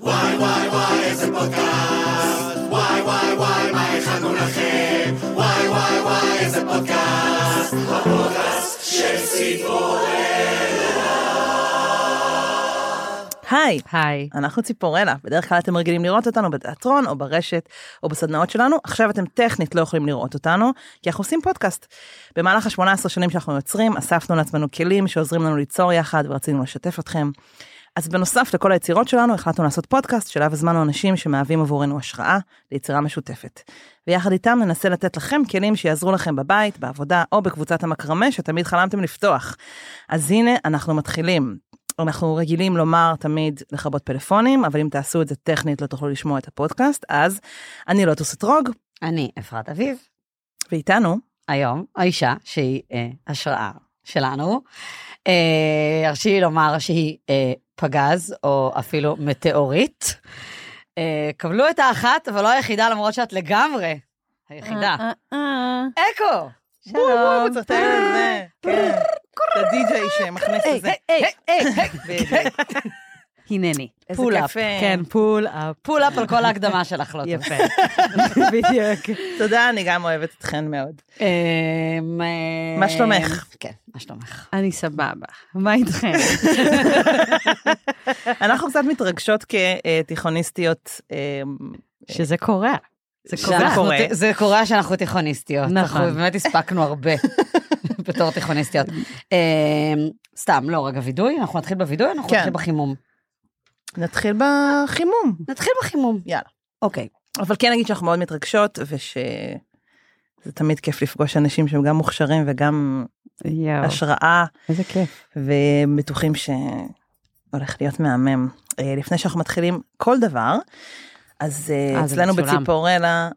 וואי וואי וואי איזה פודקאסט וואי וואי וואי מה הכנו לכם וואי וואי וואי איזה פודקאסט הפודקאסט של ציפורלה היי, היי. אנחנו ציפורלה. בדרך כלל אתם רגילים לראות אותנו בתיאטרון או ברשת או בסדנאות שלנו. עכשיו אתם טכנית לא יכולים לראות אותנו, כי אנחנו עושים פודקאסט. במהלך ה-18 שנים שאנחנו יוצרים, אספנו לעצמנו כלים שעוזרים לנו ליצור יחד ורצינו לשתף אתכם. אז בנוסף לכל היצירות שלנו, החלטנו לעשות פודקאסט שאליו הזמנו אנשים שמהווים עבורנו השראה ליצירה משותפת. ויחד איתם ננסה לתת לכם כלים שיעזרו לכם בבית, בעבודה או בקבוצת המקרמה שתמיד חלמתם לפתוח. אז הנה, אנחנו מתחילים. אנחנו רגילים לומר תמיד לכבות פלאפונים, אבל אם תעשו את זה טכנית לא תוכלו לשמוע את הפודקאסט, אז אני לא לוטוס אתרוג, אני אפרת אביב, ואיתנו, היום האישה שהיא אה, השראה שלנו. אה, הרשי לי לומר שהיא אה, פגז, או אפילו מטאורית. אה, קבלו את האחת, אבל לא היחידה, למרות שאת לגמרי היחידה. אקו! בואו, בואו, צריך לתאר את זה, כן, את הדי-ג'יי שמכניס את זה. הנני. איזה pull כיף, up. כן, pull up. pull up על כל ההקדמה שלך, לא. יפה. בדיוק. תודה, אני גם אוהבת אתכן מאוד. אמ, מה שלומך? כן, מה שלומך? אני סבבה, מה איתכם? אנחנו קצת מתרגשות כתיכוניסטיות. אה, שזה קורה. זה קורה. זה קורה שאנחנו תיכוניסטיות. נכון. אנחנו באמת הספקנו הרבה בתור תיכוניסטיות. אמ, סתם, לא, רגע, וידוי? אנחנו נתחיל בווידוי, אנחנו כן. נתחיל בחימום. נתחיל בחימום. נתחיל בחימום. יאללה. אוקיי. אבל כן נגיד שאנחנו מאוד מתרגשות, ושזה תמיד כיף לפגוש אנשים שהם גם מוכשרים וגם יואו, השראה, איזה כיף. ובטוחים שהולך להיות מהמם. אה, לפני שאנחנו מתחילים כל דבר, אז אה, אה, זה אצלנו. בציפורלה אה?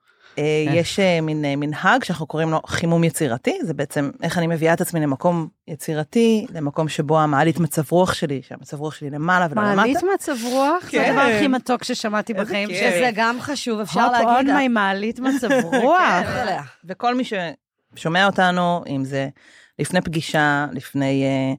יש אה, מין אה, מנהג שאנחנו קוראים לו חימום יצירתי, זה בעצם איך אני מביאה את עצמי למקום יצירתי, למקום שבו המעלית מצב רוח שלי, שהמצב רוח שלי למעלה ולא למטה. מעלית מצב רוח? זה כן. הדבר הכי מתוק ששמעתי בחיים. שזה גם חשוב, אפשר הופ להגיד. און מי מעלית מצב רוח. עליה. וכל מי ששומע אותנו, אם זה לפני פגישה, לפני אה, אה,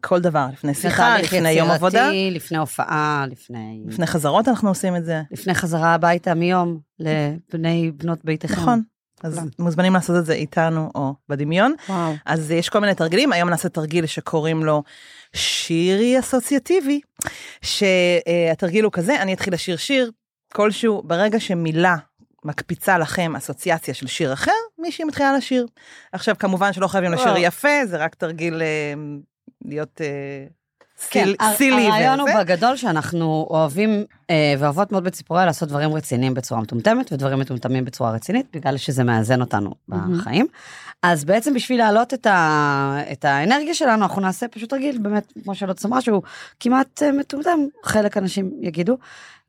כל דבר, לפני שיחה, לפני יום עבודה, לפני הופעה, לפני... לפני חזרות אנחנו עושים את זה. לפני חזרה הביתה מיום לבני בנות ביתכם. נכון. אז כולם. מוזמנים לעשות את זה איתנו או בדמיון. וואו. אז יש כל מיני תרגילים, היום נעשה תרגיל שקוראים לו שירי אסוציאטיבי, שהתרגיל הוא כזה, אני אתחיל לשיר שיר כלשהו, ברגע שמילה מקפיצה לכם אסוציאציה של שיר אחר, מישהי מתחילה לשיר. עכשיו כמובן שלא חייבים לשיר וואו. יפה, זה רק תרגיל אה, להיות אה, כן, סיל- הר- סילי הרעיון הוא. בגדול שאנחנו אוהבים אה, ואוהבות מאוד בציפוריה לעשות דברים רציניים בצורה מטומטמת ודברים מטומטמים בצורה רצינית, בגלל שזה מאזן אותנו בחיים. אז בעצם בשביל להעלות את, ה, את האנרגיה שלנו, אנחנו נעשה פשוט רגיל, באמת, כמו שלוט אמרה, שהוא כמעט אה, מטומטם, חלק אנשים יגידו,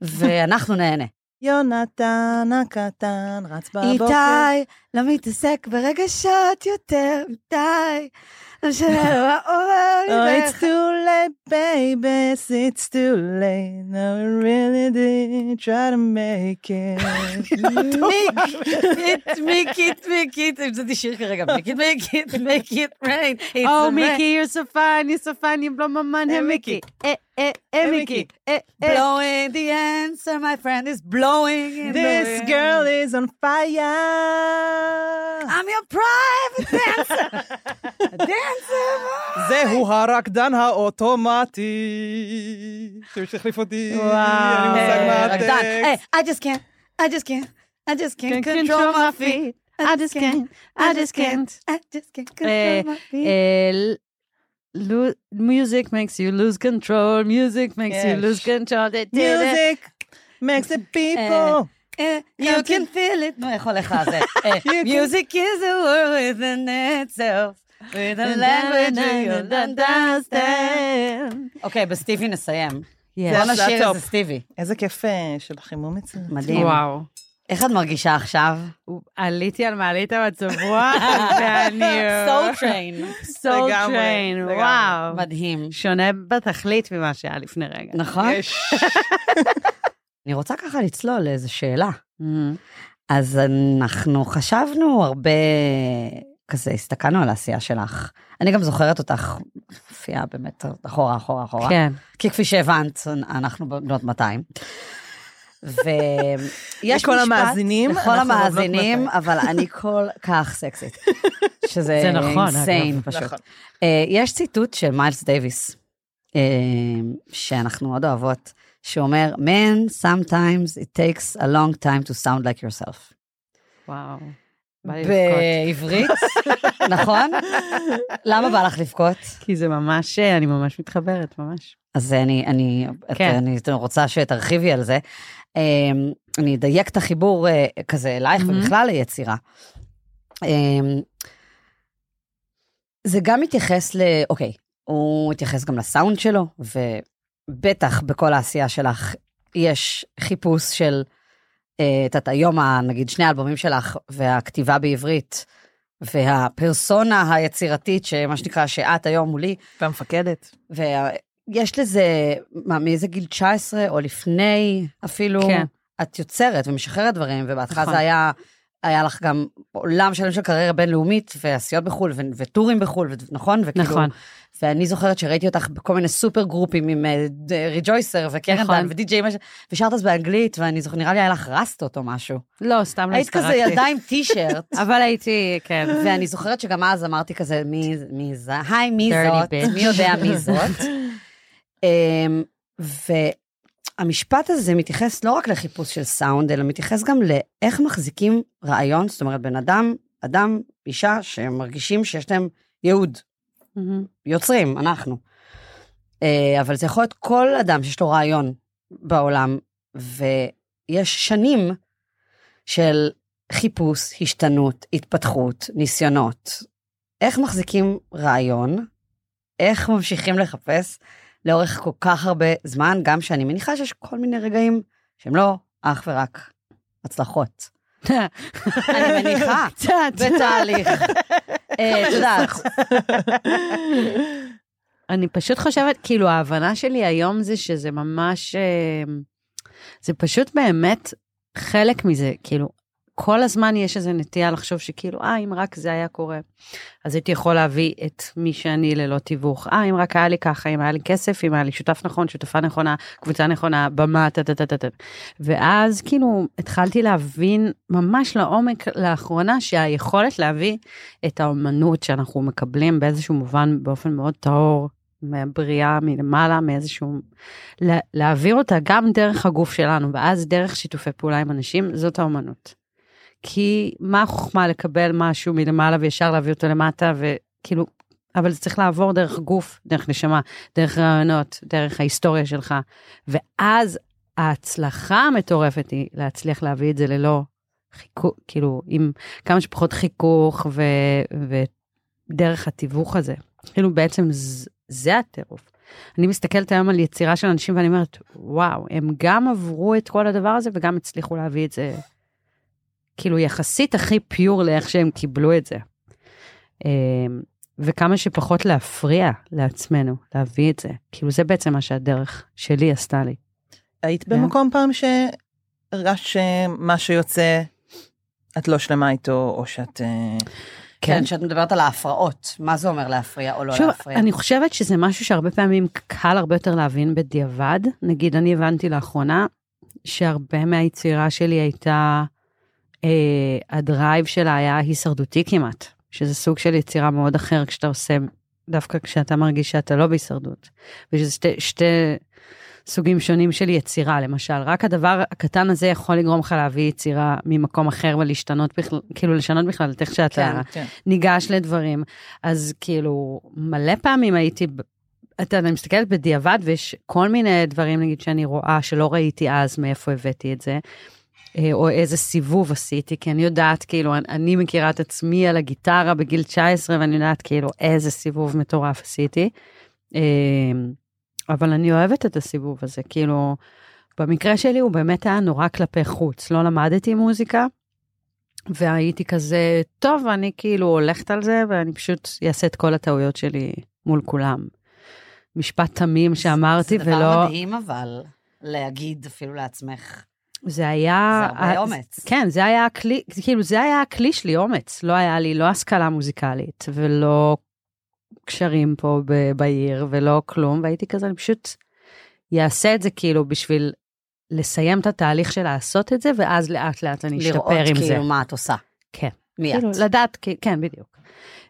ואנחנו נהנה. יונתן הקטן רץ בבוקר. איתי, לא מתעסק ברגשות יותר מדי. לא משנה מה עובר לי Oh, it's דרך- too late, baby, it's too late. No, I really did try to make it. מיק, מיק איט, מיק איט, המצאתי שיר כרגע, מיק איט, מיק איט, מיק איט, ריין. או מיקי, you're so fine, you're so fine, you blow my mind, אה, hey מיקי. אה, אה, אה מיקי. אה, אה. Blowing the answer, my friend is blowing in the This wind. girl is on fire. I'm your private dancer. dancer. זהו הרקדן האוטומטי. שהחליף אותי. אין לי מושג מה אה, רקדן. הטקסט. Hey, I just can't, I just can't, I just can't Can't control my feet. I just can't, I just can't. I just can't אה, control my feet. אה, ל- lo- Music makes you lose control, music makes you Yes. lose control. דה- דה- דה. Music makes the people. Eh, You can feel it. נו, איך הולך הזה? אה, Music is a word within itself. With a language you don't understand. אוקיי, בסטיבי נסיים. בוא נשאיר. את זה סטיבי. איזה כיף אה, של חימום יצירתי. מדהים. וואו. איך את מרגישה עכשיו? עליתי על מעלית המצב רוח, ואני... Soul Train. סול טריין. וואו. מדהים. שונה בתכלית ממה שהיה לפני רגע. נכון? אני רוצה ככה לצלול לאיזו שאלה. אז אנחנו חשבנו הרבה כזה הסתכלנו על העשייה שלך. אני גם זוכרת אותך, מופיעה באמת אחורה, אחורה, אחורה. כן. כי כפי שהבנת, אנחנו בנות 200. ויש לכל המאזינים, לכל המאזינים, 200. אבל אני כל כך סקסית. שזה זה נכון, אינסיין אגב. פשוט. נכון. אה, יש ציטוט של מיילס דייוויס, אה, שאנחנו מאוד אוהבות, שאומר, Man, sometimes it takes a long time to sound like yourself. וואו. בעברית, נכון? למה בא לך לבכות? כי זה ממש, אני ממש מתחברת, ממש. אז אני, אני, כן. כן. אני רוצה שתרחיבי על זה. אמ, אני אדייק את החיבור אה, כזה אלייך מהמם. ובכלל ליצירה. אמ, זה גם מתייחס ל... אוקיי, הוא מתייחס גם לסאונד שלו, ובטח בכל העשייה שלך יש חיפוש של, אה, את יודעת, היום, נגיד, שני האלבומים שלך, והכתיבה בעברית, והפרסונה היצירתית, שמה שנקרא, שאת היום מולי, והמפקדת. ויש לזה, מה, מאיזה גיל 19 או לפני אפילו, כן. את יוצרת ומשחררת דברים, ובהתחלה נכון. זה היה, היה לך גם עולם שלם של קריירה בינלאומית, ועשיות בחו"ל, ו- וטורים בחו"ל, ו- נכון? וכאילו, נכון. ואני זוכרת שראיתי אותך בכל מיני סופר גרופים עם אה, ריג'ויסר וקרן נכון. דן ודי.ג'יי, מש- ושרת אז באנגלית, ואני זוכרת, נראה לי היה לך רסטות או משהו. לא, סתם לא היית כזה הסתרקתי. ילדה עם טישרט. אבל הייתי, כן. ואני זוכרת שגם אז אמרתי כזה, מי, זה? היי, מי זאת? מי יודע מי זאת? אמ, והמשפט הזה מתייחס לא רק לחיפוש של סאונד, אלא מתייחס גם לאיך מחזיקים רעיון, זאת אומרת, בן אדם, אדם, אישה, שמרגישים שיש להם ייעוד, מהמם. יוצרים, אנחנו. אה, אבל זה יכול להיות כל אדם שיש לו רעיון בעולם, ויש שנים של חיפוש, השתנות, התפתחות, ניסיונות. איך מחזיקים רעיון? איך ממשיכים לחפש לאורך כל כך הרבה זמן, גם שאני מניחה שיש כל מיני רגעים שהם לא אך ורק הצלחות. אני מניחה, בתהליך. אה, את יודעת, אני פשוט חושבת, כאילו, ההבנה שלי היום זה שזה ממש, אה, זה פשוט באמת חלק מזה, כאילו, כל הזמן יש איזו נטייה לחשוב שכאילו, אה, אם רק זה היה קורה, אז הייתי יכול להביא את מי שאני ללא תיווך. אה, אם רק היה לי ככה, אם היה לי כסף, אם היה לי שותף נכון, שותפה נכונה, קבוצה נכונה, במה, טה טה טה טה טה. ואז כאילו התחלתי להבין ממש לעומק לאחרונה שהיכולת להביא את האומנות שאנחנו מקבלים באיזשהו מובן באופן מאוד טהור, מהבריאה מלמעלה, מאיזשהו... לה- להעביר אותה גם דרך הגוף שלנו, ואז דרך שיתופי פעולה עם אנשים, זאת האומנות. כי מה החוכמה לקבל משהו מלמעלה וישר להביא אותו למטה, וכאילו, אבל זה צריך לעבור דרך גוף, דרך נשמה, דרך רעיונות, דרך ההיסטוריה שלך, ואז ההצלחה המטורפת היא להצליח להביא את זה ללא חיכוך, כאילו, עם כמה שפחות חיכוך ו, ודרך התיווך הזה. כאילו, בעצם זה הטירוף. אני מסתכלת היום על יצירה של אנשים ואני אומרת, וואו, הם גם עברו את כל הדבר הזה וגם הצליחו להביא את זה, כאילו, יחסית הכי פיור לאיך שהם קיבלו את זה. אמ, וכמה שפחות להפריע לעצמנו, להביא את זה. כאילו, זה בעצם מה שהדרך שלי עשתה לי. היית כן. במקום פעם שהרגשת שמה שיוצא, את לא שלמה איתו, או שאת... אה, כן, שאת מדברת על ההפרעות, מה זה אומר להפריע או לא שוב, להפריע? אני חושבת שזה משהו שהרבה פעמים קל הרבה יותר להבין בדיעבד. נגיד, אני הבנתי לאחרונה שהרבה מהיצירה שלי הייתה, הדרייב שלה היה הישרדותי כמעט, שזה סוג של יצירה מאוד אחר כשאתה עושה, דווקא כשאתה מרגיש שאתה לא בהישרדות. ושזה שתי, שתי סוגים שונים של יצירה, למשל, רק הדבר הקטן הזה יכול לגרום לך להביא יצירה ממקום אחר ולהשתנות בכלל, כאילו לשנות בכלל את איך שאתה... כן. כן. ניגש לדברים. אז כאילו, מלא פעמים הייתי, אתה יודע, אני מסתכלת בדיעבד ויש כל מיני דברים, נגיד, שאני רואה שלא ראיתי אז מאיפה הבאתי את זה, אה, או איזה סיבוב עשיתי, כי אני יודעת, כאילו, אני, מכירה את עצמי על הגיטרה בגיל 19, ואני יודעת, כאילו, איזה סיבוב מטורף עשיתי. אה, אבל אני אוהבת את הסיבוב הזה, כאילו, במקרה שלי הוא באמת היה נורא כלפי חוץ, לא למדתי מוזיקה, והייתי כזה, טוב, אני כאילו הולכת על זה, ואני פשוט אעשה את כל הטעויות שלי מול כולם. משפט תמים שאמרתי, זה דבר ולא... מדהים אבל, להגיד אפילו לעצמך. זה היה... זה הרבה אומץ. כן, זה היה הכלי, כאילו זה היה הכלי שלי, אומץ. לא היה לי לא השכלה מוזיקלית ולא קשרים פה ב- בעיר ולא כלום, והייתי כזה, אני פשוט אעשה את זה כאילו בשביל לסיים את התהליך של לעשות את זה, ואז לאט לאט אני לראות אשתפר עם זה. כאילו מה את עושה. כן. מי כאילו. לדעת, כן, בדיוק.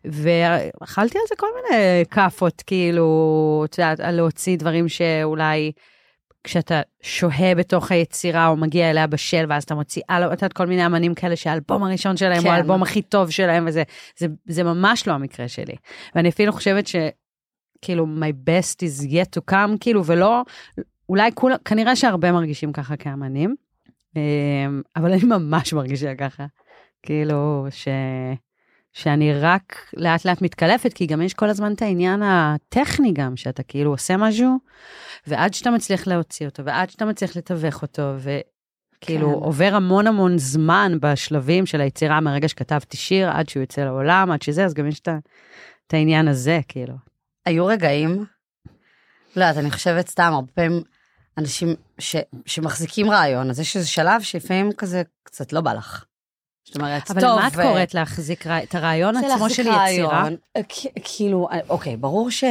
ואכלתי על זה כל מיני כאפות, כאילו, את יודעת, להוציא דברים שאולי כשאתה שוהה בתוך היצירה או מגיע אליה בשל, ואז אתה מוציא, על- את יודעת, כל מיני אמנים כאלה שהאלבום הראשון שלהם כן. הוא האלבום הכי טוב שלהם, וזה זה, זה ממש לא המקרה שלי. ואני אפילו חושבת ש... כאילו, my best is yet to come, כאילו, ולא, אולי כולם, כנראה שהרבה מרגישים ככה כאמנים, אמ, אבל אני ממש מרגישה ככה. כאילו, ש... שאני רק לאט לאט מתקלפת, כי גם יש כל הזמן את העניין הטכני גם, שאתה כאילו עושה משהו, ועד שאתה מצליח להוציא אותו, ועד שאתה מצליח לתווך אותו, וכאילו כן. עובר המון המון זמן בשלבים של היצירה מהרגע שכתבתי שיר, עד שהוא יוצא לעולם, עד שזה, אז גם יש את את העניין הזה, כאילו. היו רגעים, לא יודעת, אני חושבת סתם, הרבה פעמים אנשים ש, שמחזיקים רעיון, אז יש איזה שלב שלפעמים כזה קצת לא בא לך. זאת אומרת, אבל טוב, למה את ו- קוראת להחזיק את הרעיון זה עצמו של יצירה? רעיון, אה, כ- כאילו, אה, אוקיי, ברור ש...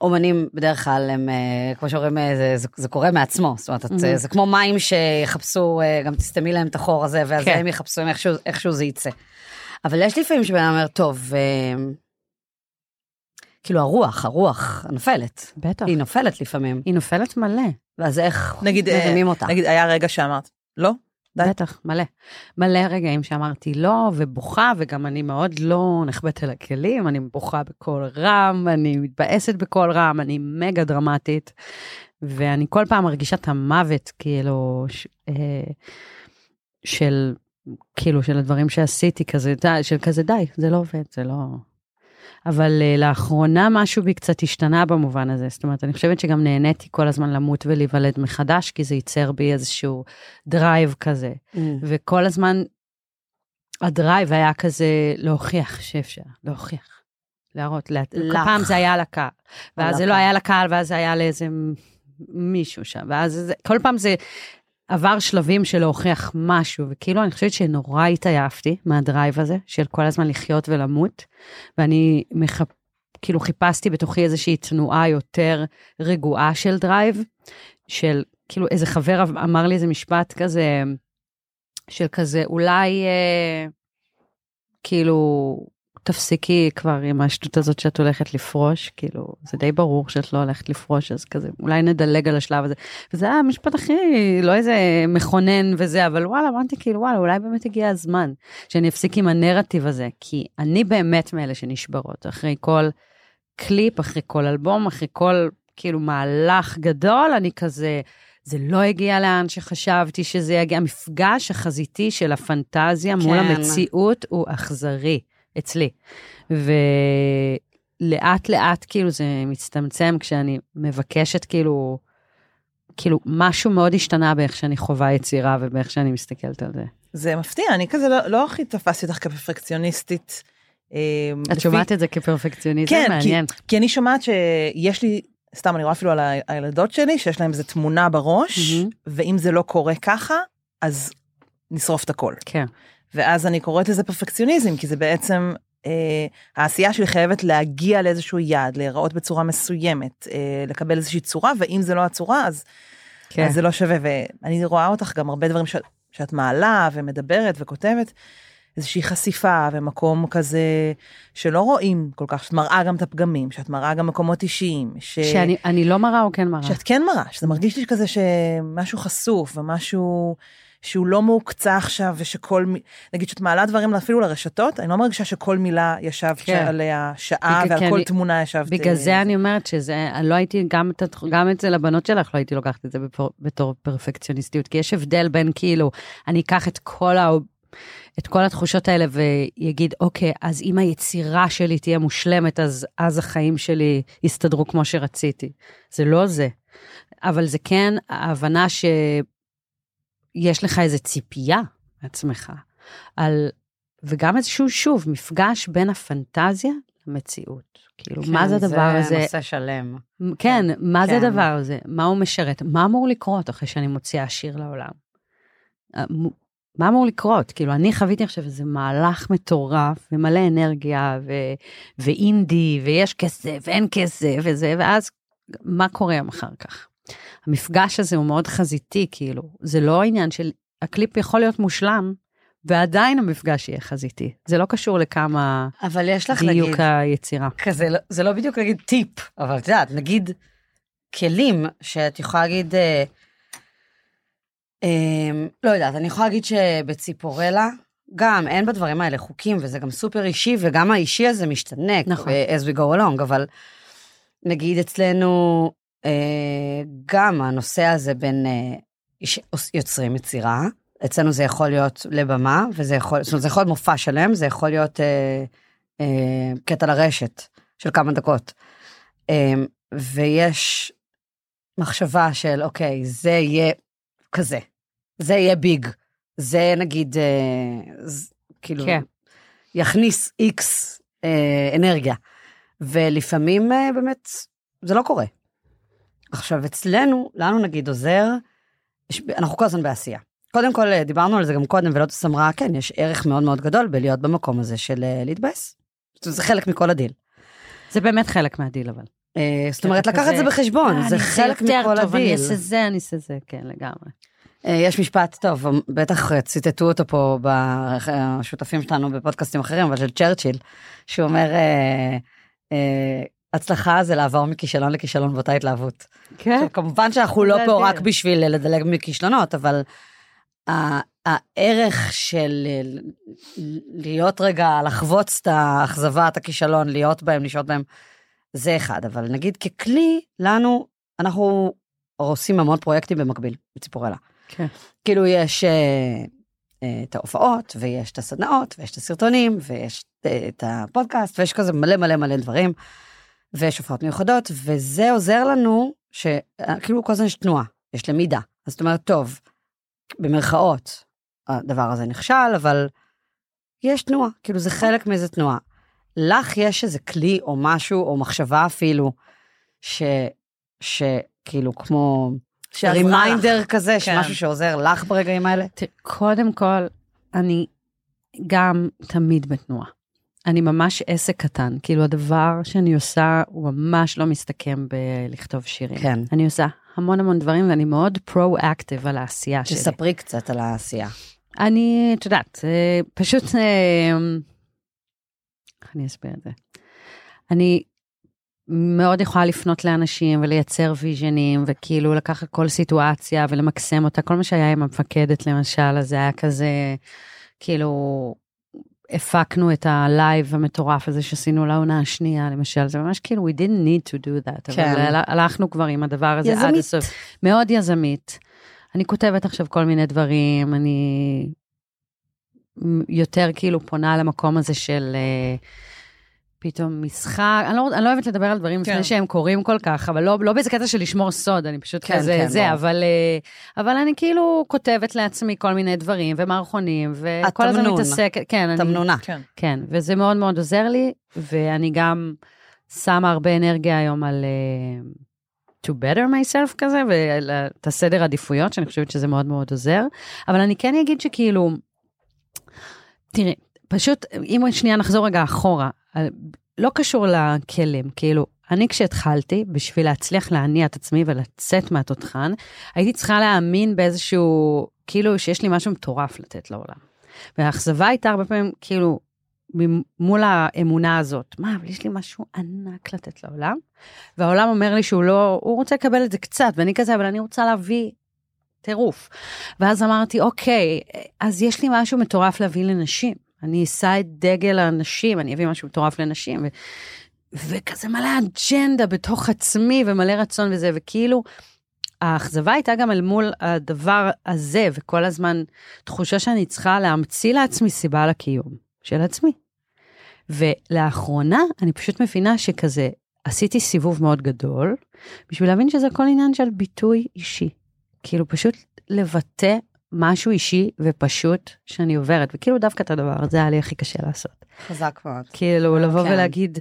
אומנים בדרך כלל הם, אה, כמו שאומרים, זה, זה, זה קורה מעצמו. זאת אומרת, את, Mhm. זה כמו מים שיחפשו, גם תסתמי להם את החור הזה, ואז כן. הם יחפשו איכשהו, איכשהו זה יצא. אבל יש לפעמים שבן אדם אומר, טוב, כאילו הרוח, הרוח נופלת. בטח. היא נופלת לפעמים, היא נופלת מלא. ואז איך נגיד, אה, מרימים אותה? נגיד, היה רגע שאמרת, לא? די. בטח, מלא. מלא רגעים שאמרתי לא, ובוכה, וגם אני מאוד לא נחבאת אל הכלים, אני בוכה בקול רם, אני מתבאסת בקול רם, אני מגה דרמטית, ואני כל פעם מרגישה את המוות, כאילו, ש, אה, של, כאילו, של הדברים שעשיתי, כזה, של כזה, די, זה לא עובד, זה לא... אבל uh, לאחרונה משהו בי קצת השתנה במובן הזה, זאת אומרת, אני חושבת שגם נהניתי כל הזמן למות ולהיוולד מחדש, כי זה ייצר בי איזשהו drive כזה. Mm. וכל הזמן ה drive היה כזה להוכיח שאפשר, להוכיח, להראות, לה... כל לך. פעם זה היה לקהל, ואז זה לא. היה לקהל, ואז זה היה לאיזה מישהו שם, ואז זה, כל פעם זה עבר שלבים של להוכיח משהו, וכאילו אני חושבת שנורא התעייפתי מה drive הזה, של כל הזמן לחיות ולמות, ואני מחפ... כאילו חיפשתי בתוכי איזושהי תנועה יותר רגועה של דרייב, של כאילו איזה חבר אמר לי איזה משפט כזה, של כזה, אולי אה, כאילו, תפסיקי כבר עם השטות הזאת שאת הולכת לפרוש, כאילו, זה די ברור שאת לא הולכת לפרוש, אז כזה, אולי נדלג על השלב הזה. וזה היה המשפט הכי, לא איזה מכונן וזה, אבל וואלה, אמרתי כאילו, וואלה, אולי באמת הגיע הזמן שאני אפסיק עם הנרטיב הזה, כי אני באמת מאלה שנשברות, אחרי כל קליפ, אחרי כל אלבום, אחרי כל, כאילו, מהלך גדול, אני כזה... זה לא הגיע לאן שחשבתי שזה יגיע. המפגש החזיתי של הפנטזיה מול כן. המציאות הוא אכזרי אצלי. ולאט לאט כאילו זה מצטמצם כשאני מבקשת כאילו, כאילו משהו מאוד השתנה באיך שאני חווה יצירה ובאיך שאני מסתכלת על זה. זה מפתיע, אני כזה לא, לא הכי תפסתי אותך כפרפקציוניסטית. אה, את לפי- שומעת את זה כפרפקציוניזם? כן, כי, מעניין. כי אני שומעת שיש לי, סתם אני רואה אפילו על הילדות שלי, שיש להם איזה תמונה בראש, מהמם. ואם זה לא קורה ככה, אז נשרוף את הכל. כן. ואז אני קוראת לזה פרפקציוניזם, כי זה בעצם, אה, העשייה שלי חייבת להגיע לאיזשהו יעד, להיראות בצורה מסוימת, אה, לקבל איזושהי צורה, ואם זה לא הצורה, אז, כן. אז זה לא שווה. ואני רואה אותך גם הרבה דברים שאת, שאת מעלה ומדברת וכותבת, איזושהי חשיפה ומקום כזה שלא רואים כל כך, שאת מראה גם את הפגמים, שאת מראה גם מקומות אישיים, ש... שאני אני לא מראה או כן מראה? שאת כן מראה, שזה מרגיש לי כזה שמשהו חשוף ומשהו שהוא לא מהוקצע עכשיו ושכל, נגיד שאת מעלה דברים אפילו לרשתות, אני לא מרגישה שכל מילה ישבת כן. עליה שעה בגלל- ועל כי כל אני- תמונה ישבת. בגלל אה, זה אני אומרת שזה, אני לא הייתי, גם גם את זה לבנות שלך, לא הייתי לוקחת את זה בפור, בתור פרפקציוניסטיות, כי יש הבדל בין כאילו, אני אקח את כל, ה, את כל התחושות האלה ויגיד, אוקיי, אז אם היצירה שלי תהיה מושלמת, אז, אז החיים שלי יסתדרו כמו שרציתי. זה לא זה. אבל זה כן ההבנה שיש לך איזו ציפייה מעצמך, על, וגם איזשהו, שוב, מפגש בין הפנטזיה למציאות. כאילו, כן, מה זה הדבר הזה? זה נושא שלם. כן, מה זה כן. הדבר הזה? מה הוא משרת? מה אמור לקרות אחרי שאני מוציאה שיר לעולם? אה, מה אמור לקרות? כאילו, אני חוויתי עכשיו איזה מהלך מטורף, ומלא אנרגיה, ו- ואינדי, ויש כסף, ואין כסף, וזה, ואז מה קורה יום אחר כך? המפגש הזה הוא מאוד חזיתי, כאילו, זה לא העניין של, הקליפ יכול להיות מושלם, ועדיין המפגש יהיה חזיתי. זה לא קשור לכמה אבל יש לך להגיד, דיוק היצירה. כזה, לא- זה לא בדיוק להגיד טיפ, אבל את יודעת, נגיד כלים שאת יכולה להגיד, אה, אה, לא יודעת, אני יכולה להגיד שבציפורלה, גם אין בדברים האלה חוקים, וזה גם סופר אישי, וגם האישי הזה משתנה, נכון. אה, as we go along, אבל נגיד אצלנו, גם הנושא הזה בין אה, יוצרים יצירה, אצלנו זה יכול להיות לבמה, וזה יכול, זאת אומרת, זה יכול להיות מופע שלם, זה יכול להיות אה, אה, קטע לרשת של כמה דקות. אה, ויש מחשבה של, אוקיי, זה יהיה כזה, זה יהיה ביג, זה נגיד, אה, ז, כאילו, כן. יכניס איקס אה, אנרגיה. ולפעמים אה, באמת זה לא קורה. עכשיו, אצלנו, לנו נגיד עוזר, אנחנו כל הזמן בעשייה. קודם כל, אה, דיברנו על זה גם קודם, ולוטוס אמרה, כן, יש ערך מאוד מאוד גדול בלהיות במקום הזה של אה, להתבאס. זה חלק מכל הדיל. זה באמת חלק מהדיל, אבל. אה, זאת אומרת, לקחת את זה בחשבון, זה חלק מכל טוב, אני הדיל. אעשה זה, אני אעשה זה, כן, לגמרי. יש משפט טוב, בטח ציטטו אותו פה בשותפים שלנו בפודקאסטים אחרים, אבל של צ'רצ'יל, שהוא אומר, הצלחה זה לעבור מכישלון לכישלון באותה התלהבות. כן. עכשיו, כמובן שאנחנו לא פה. רק בשביל לדלג מכישלונות, אבל הערך של אה, להיות רגע, לחבוץ את האכזבה, את הכישלון, להיות בהם, לשהות בהם, זה אחד. אבל נגיד ככלי, לנו, אנחנו עושים המון פרויקטים במקביל, בציפורלה. כן. כאילו יש אה, אה, את ההופעות, ויש את הסדנאות, ויש את הסרטונים, ויש אה, את הפודקאסט, ויש כזה מלא מלא מלא דברים, ויש הופעות מיוחדות, וזה עוזר לנו, שכאילו כל הזמן יש תנועה, יש למידה. אז זאת אומרת, טוב, במרכאות, הדבר הזה נכשל, אבל יש תנועה, כאילו זה חלק מאיזה תנועה. לך יש איזה כלי או משהו, או מחשבה אפילו, ש... שכאילו כמו... reminder כזה, כן. שמשהו שעוזר לך ברגעים האלה? קודם כל, אני גם תמיד בתנועה. אני ממש עסק קטן, כאילו הדבר שאני עושה הוא ממש לא מסתכם בלכתוב שירים. כן. אני עושה המון המון דברים ואני מאוד proactive על העשייה שלי. תספרי קצת על העשייה. אני, את יודעת, אה, פשוט, אה, איך אני אסביר את זה? אני מאוד יכולה לפנות לאנשים ולייצר vision ים, וכאילו לקחת כל סיטואציה ולמקסם אותה. כל מה שהיה עם המפקדת למשל, אז זה היה כזה, כאילו, הפקנו את הלייב המטורף הזה שעשינו לעונה השנייה, למשל, זה ממש כאילו, we didn't need to do that, כן. אבל הל- הלכנו כבר עם הדבר הזה עד יזמית. הסוף. מאוד יזמית. אני כותבת עכשיו כל מיני דברים, אני יותר כאילו פונה למקום הזה של אה, פתאום משחק, אני לא, אני לא אוהבת לדבר על דברים כן. לפני שהם קורים כל כך, אבל לא, לא באיזה קטע של לשמור סוד, אני פשוט כן, כזה, כן, זה, ברור. אבל, אה, אבל אני כאילו כותבת לעצמי כל מיני דברים ומערכונים, וכל הזמן. מתעסקת, כן, אני, תמנונה. כן. כן, וזה מאוד מאוד עוזר לי, ואני גם שמה הרבה אנרגיה היום על uh, to better myself כזה, ואת הסדר עדיפויות, שאני חושבת שזה מאוד מאוד עוזר. אבל אני כן אגיד שכאילו, תראי, פשוט, אם שנייה נחזור רגע אחורה, על- לא קשור לכלים, כאילו, אני כשהתחלתי, בשביל להצליח להניע את עצמי ולצאת מהתותחן, הייתי צריכה להאמין באיזשהו, כאילו שיש לי משהו מטורף לתת לעולם. והאכזבה הייתה הרבה פעמים, כאילו, מול האמונה הזאת, מה, אבל יש לי משהו ענק לתת לעולם, והעולם אומר לי שהוא לא, הוא רוצה לקבל את זה קצת, ואני כזה, אבל אני רוצה להביא טירוף. ואז אמרתי, אוקיי, אז יש לי משהו מטורף להביא לנשים. אני אשא את דגל הנשים, אני אביא משהו מטורף לנשים, ו- וכזה מלא אג'נדה בתוך עצמי ומלא רצון וזה, וכאילו, האכזבה הייתה גם אל מול הדבר הזה, וכל הזמן תחושה שאני צריכה להמציא לעצמי סיבה לקיום של עצמי. ולאחרונה אני פשוט מבינה שכזה, עשיתי סיבוב מאוד גדול, בשביל להבין שזה הכל עניין של ביטוי אישי. כאילו פשוט לבטא משהו אישי ופשוט שאני עוברת, וכאילו דווקא את הדבר הזה היה לי הכי קשה לעשות. חזק מאוד. כאילו, לבוא כן. ולהגיד,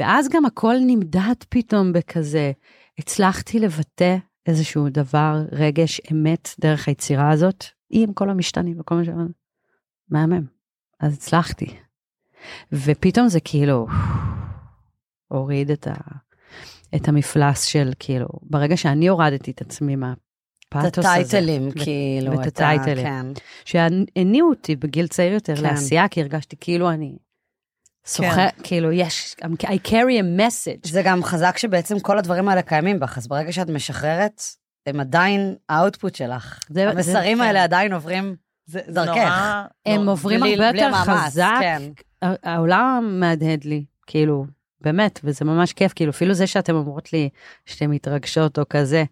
ואז גם הכל נמדד פתאום בכזה, הצלחתי לבטא איזשהו דבר, רגש, אמת, דרך היצירה הזאת, עם כל המשתנים וכל מה שאמרנו. מהמם. אז הצלחתי. ופתאום זה כאילו, הוריד את, ה, את המפלס של כאילו, ברגע שאני הורדתי את עצמי את מהפאתוס הזה. הטייטלים, ואת- כאילו. ואת את ה- הטייטלים. כן. שהניעו אותי בגיל צעיר יותר כן. לעשייה, כי הרגשתי כאילו אני סוחר, כאילו יש, I carry a message. זה גם חזק שבעצם כל הדברים האלה קיימים בך, אז ברגע שאת משחררת, הם עדיין האוטפוט שלך. זה- המסרים זה- האלה עדיין עוברים זה, דרכך. נורא... הם נורא- עוברים בלי- הרבה בלי יותר המאמץ, חזק. כן. העולם מהדהד לי, כאילו, באמת, וזה ממש כיף, כאילו, אפילו זה שאתם אומרות לי שאתן מתרגשות או כזה,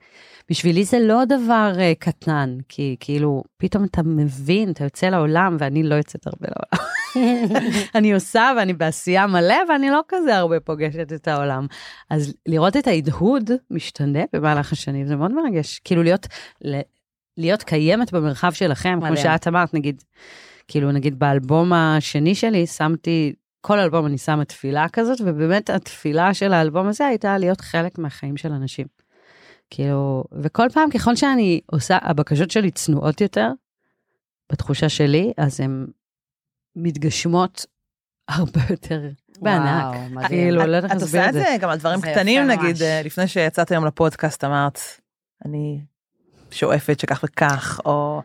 בשבילי זה לא דבר uh, קטן, כי כאילו, פתאום אתה מבין, אתה יוצא לעולם, ואני לא יוצאת הרבה לעולם. אני עושה ואני בעשייה מלא, ואני לא כזה הרבה פוגשת את העולם. אז לראות את ההדהוד משתנה במהלך השנים, זה מאוד מרגש. כאילו, להיות, ל- להיות קיימת במרחב שלכם, כמו. שאת אמרת, נגיד, כאילו, נגיד באלבום השני שלי, שמתי, כל אלבום אני שמה תפילה כזאת, ובאמת התפילה של האלבום הזה הייתה להיות חלק מהחיים של אנשים. כאילו, וכל פעם ככל שאני עושה, הבקשות שלי צנועות יותר, בתחושה שלי, אז הן מתגשמות הרבה יותר בענק. וואו. כאילו, את- לא יודעת את להסביר עושה את את זה. זה גם על דברים זה קטנים, נגיד, לפני שיצאת היום לפודקאסט, אמרת, אני שואפת שכך וכך, או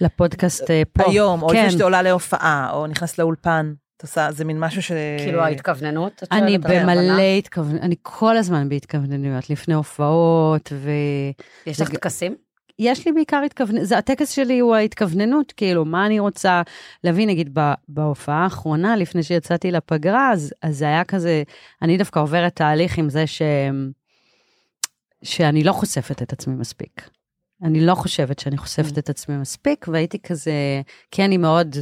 לפודקאסט אה, פה. היום, או כן. לפני שאתה עולה להופעה, או נכנסת לאולפן. את עושה, זה מין משהו ש... כאילו ההתכווננות, אני? במלא התכוונ... אני כל הזמן בהתכווננויות, לפני הופעות, ו... יש לך טקסים? יש לי בעיקר התכווננות, זה הטקס שלי הוא ההתכווננות, כאילו, מה אני רוצה להביא, נגיד, ב, בהופעה האחרונה, לפני שיצאתי לפגרה, אז, אז זה היה כזה, אני דווקא עוברת תהליך עם זה ש... שאני לא חושפת את עצמי מספיק. אני לא חושבת שאני חושפת את עצמי מספיק, והייתי כזה, כי אני מאוד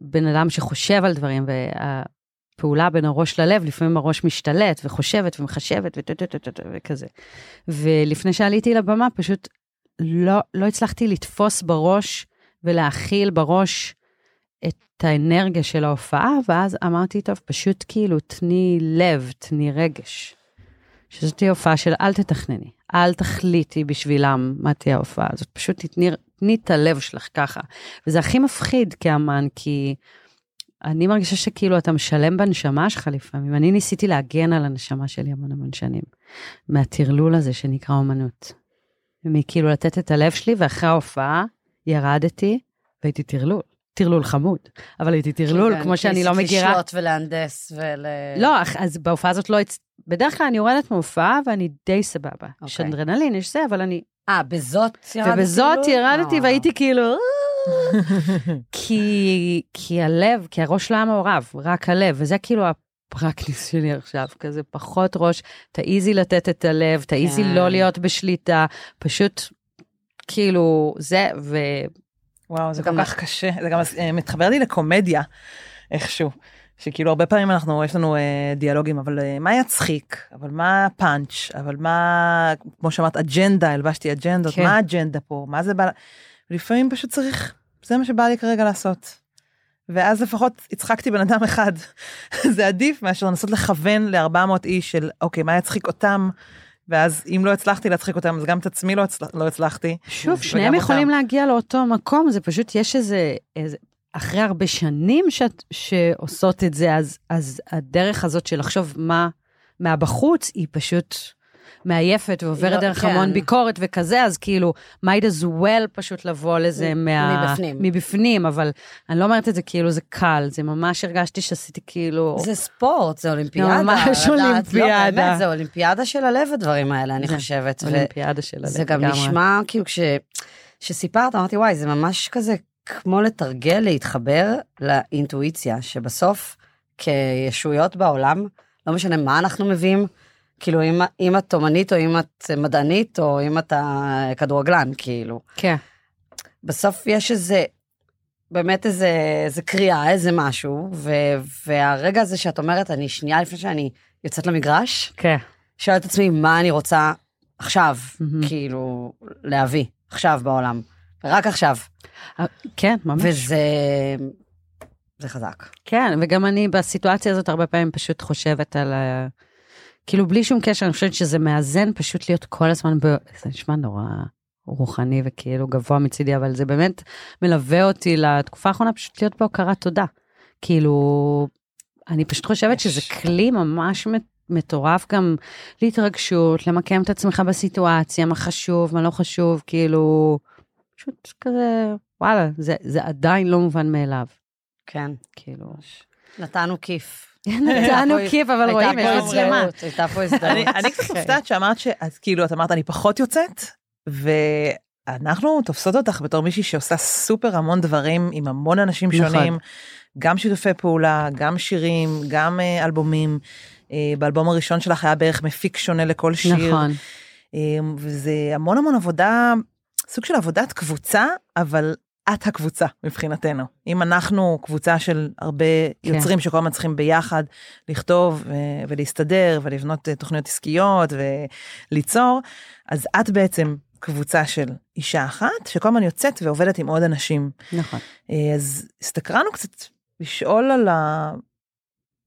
בן אדם שחושב על דברים, והפעולה בין הראש ללב, לפעמים הראש משתלט וחושבת ומחשבת וכזה. ולפני שעליתי לבמה, פשוט לא, לא הצלחתי לתפוס בראש ולהכיל בראש את האנרגיה של ההופעה, ואז אמרתי, טוב, פשוט כאילו, תני לב, תני רגש. שזאת תהיה הופעה של אל תתכנני, אל תחליטי בשבילם מה תהיה ההופעה הזאת, פשוט תתני, תני את הלב שלך ככה. וזה הכי מפחיד כאמן, כי אני מרגישה שכאילו אתה משלם בנשמה שלך לפעמים. אני ניסיתי להגן על הנשמה שלי המון המון שנים, מהטרלול הזה שנקרא אומנות. מכאילו לתת את הלב שלי, ואחרי ההופעה ירדתי והייתי טרלול. טרלול חמוד, אבל הייתי טרלול, כן, כמו שאני לא מכירה. לשלוט ולהנדס ול... לא, אז בהופעה הזאת לא... הצ- בדרך כלל אני יורדת מהופעה ואני די סבבה. יש אוקיי. אדרנלין, יש זה, אבל אני... אה, בזאת ירדת? ובזאת כאילו? ירדתי אה. והייתי כאילו... "אה." כי, כי הלב, כי הראש לא היה מעורב, רק הלב, וזה כאילו הפרקטיס שלי עכשיו, כזה פחות ראש, תעיזי לתת את הלב, תעיזי כן. לא להיות בשליטה, פשוט כאילו זה, ו... וואו, זה כל כך קשה. זה גם אה, מתחבר לי לקומדיה, איכשהו. שכאילו הרבה פעמים אנחנו, יש לנו אה, דיאלוגים, אבל אה, מה יצחיק? אבל מה הפאנץ'? אבל מה, כמו שאמרת, אג'נדה, הלבשתי אג'נדות, כן. מה האג'נדה פה? מה זה בא... לפעמים פשוט צריך, זה מה שבא לי כרגע לעשות. ואז לפחות הצחקתי בן אדם אחד. זה עדיף מאשר לנסות לכוון ל-400 איש של, אוקיי, מה יצחיק אותם? ואז אם לא הצלחתי להצחיק אותם, אז גם את עצמי לא, הצל... לא הצלחתי. שוב, שניהם אותם. יכולים להגיע לאותו מקום, זה פשוט, יש איזה, איזה אחרי הרבה שנים שאת, שעושות את זה, אז, אז הדרך הזאת של לחשוב מה מהבחוץ, היא פשוט מעייפת ועוברת לא, דרך כן. המון ביקורת וכזה, אז כאילו, might as well פשוט לבוא לזה מ- מה... מבפנים. מבפנים, אבל אני לא אומרת את זה כאילו זה קל, זה ממש הרגשתי שעשיתי כאילו... זה ספורט, זה אולימפיאדה. ממש לדעת, אולימפיאדה. לא, באמת, זה אולימפיאדה של הלב, הדברים האלה, אני זה חושבת. אולימפיאדה של הלב. זה גם. נשמע כאילו כש... שסיפרת, אמרתי, וואי, זה ממש כזה כמו לתרגל, להתחבר לאינטואיציה, שבסוף, כישויות בעולם, לא משנה מה אנחנו מביאים, כאילו, אם, אם את אומנית, או אם את מדענית, או אם אתה כדורגלן, כאילו. כן. בסוף יש איזה, באמת איזה, איזה קריאה, איזה משהו, ו, והרגע הזה שאת אומרת, אני שנייה לפני שאני יוצאת למגרש, כן. שואלת את עצמי, מה אני רוצה עכשיו, מהמם. כאילו, להביא, עכשיו בעולם. רק עכשיו. כן, ממש. וזה... זה חזק. כן, וגם אני בסיטואציה הזאת הרבה פעמים פשוט חושבת על ה... כאילו בלי שום קשר, אני חושבת שזה מאזן פשוט להיות כל הזמן ב... זה נשמע נורא רוחני וכאילו גבוה מצידי, אבל זה באמת מלווה אותי לתקופה האחרונה פשוט להיות בהוקרת תודה. כאילו, אני פשוט חושבת שזה כלי ממש מטורף גם להתרגשות, למקם את עצמך בסיטואציה, מה חשוב, מה לא חשוב, כאילו, פשוט כזה, וואלה, זה, זה עדיין לא מובן מאליו. כן. כאילו... נתנו כיף. נתנו כיף, אבל רואים, יש מצלמה. הייתה פה הזדמנות. אני קצת מופתעת שאמרת שאת כאילו, את אמרת, אני פחות יוצאת, ואנחנו תופסות אותך בתור מישהי שעושה סופר המון דברים עם המון אנשים. שונים, גם שיתופי פעולה, גם שירים, גם אה, אלבומים. אה, באלבום הראשון שלך היה בערך מפיק שונה לכל שיר. נכון. אה, וזה המון המון עבודה, סוג של עבודת קבוצה, אבל את הקבוצה מבחינתנו. אם אנחנו קבוצה של הרבה כן. יוצרים שכל הזמן צריכים ביחד לכתוב ו- ולהסתדר ולבנות אה, תוכניות עסקיות וליצור, אז את בעצם קבוצה של אישה אחת שכל הזמן יוצאת ועובדת עם עוד אנשים. נכון. אה, אז הסתקרנו קצת לשאול על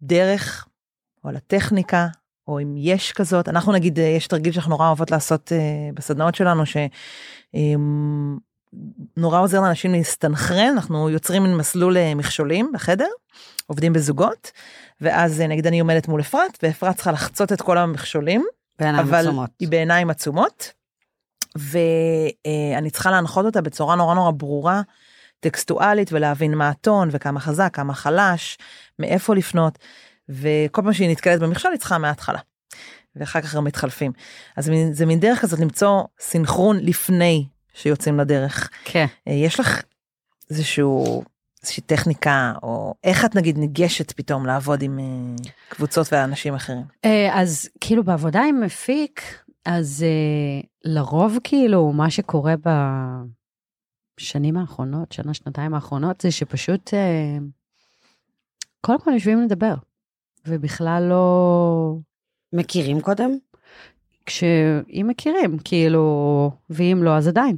הדרך או על הטכניקה, או אם יש כזאת, אנחנו נגיד, אה, יש תרגיל שאנחנו נורא אוהבות לעשות uh, בסדנאות שלנו, שנורא עוזר לאנשים להסתנכרן, אנחנו יוצרים מין מסלול uh, מכשולים בחדר, עובדים בזוגות, ואז uh, נגיד אני עומדת מול אפרת, ואפרת צריכה לחצות את כל המכשולים, אבל עצומות. היא בעיניים עצומות, ואני צריכה להנחות אותה בצורה נורא נורא ברורה, טקסטואלית, ולהבין מה הטון, וכמה חזק, כמה חלש, מאיפה לפנות. וכל פעם שהיא נתקלת במכשול היא צריכה מההתחלה. ואחר כך גם מתחלפים. אז זה מין דרך כזאת למצוא סינכרון לפני שיוצאים לדרך. כן. אה, יש לך איזשהו, איזושהי טכניקה, או איך את נגיד ניגשת פתאום לעבוד עם אה, קבוצות ואנשים אחרים? אה, אז כאילו בעבודה עם מפיק, אז לרוב כאילו מה שקורה בשנים האחרונות, שנה, שנתיים האחרונות, זה שפשוט קודם כל יושבים לדבר, ובכלל לא... מכירים קודם? כשאם מכירים, כאילו, ואם לא, אז עדיין.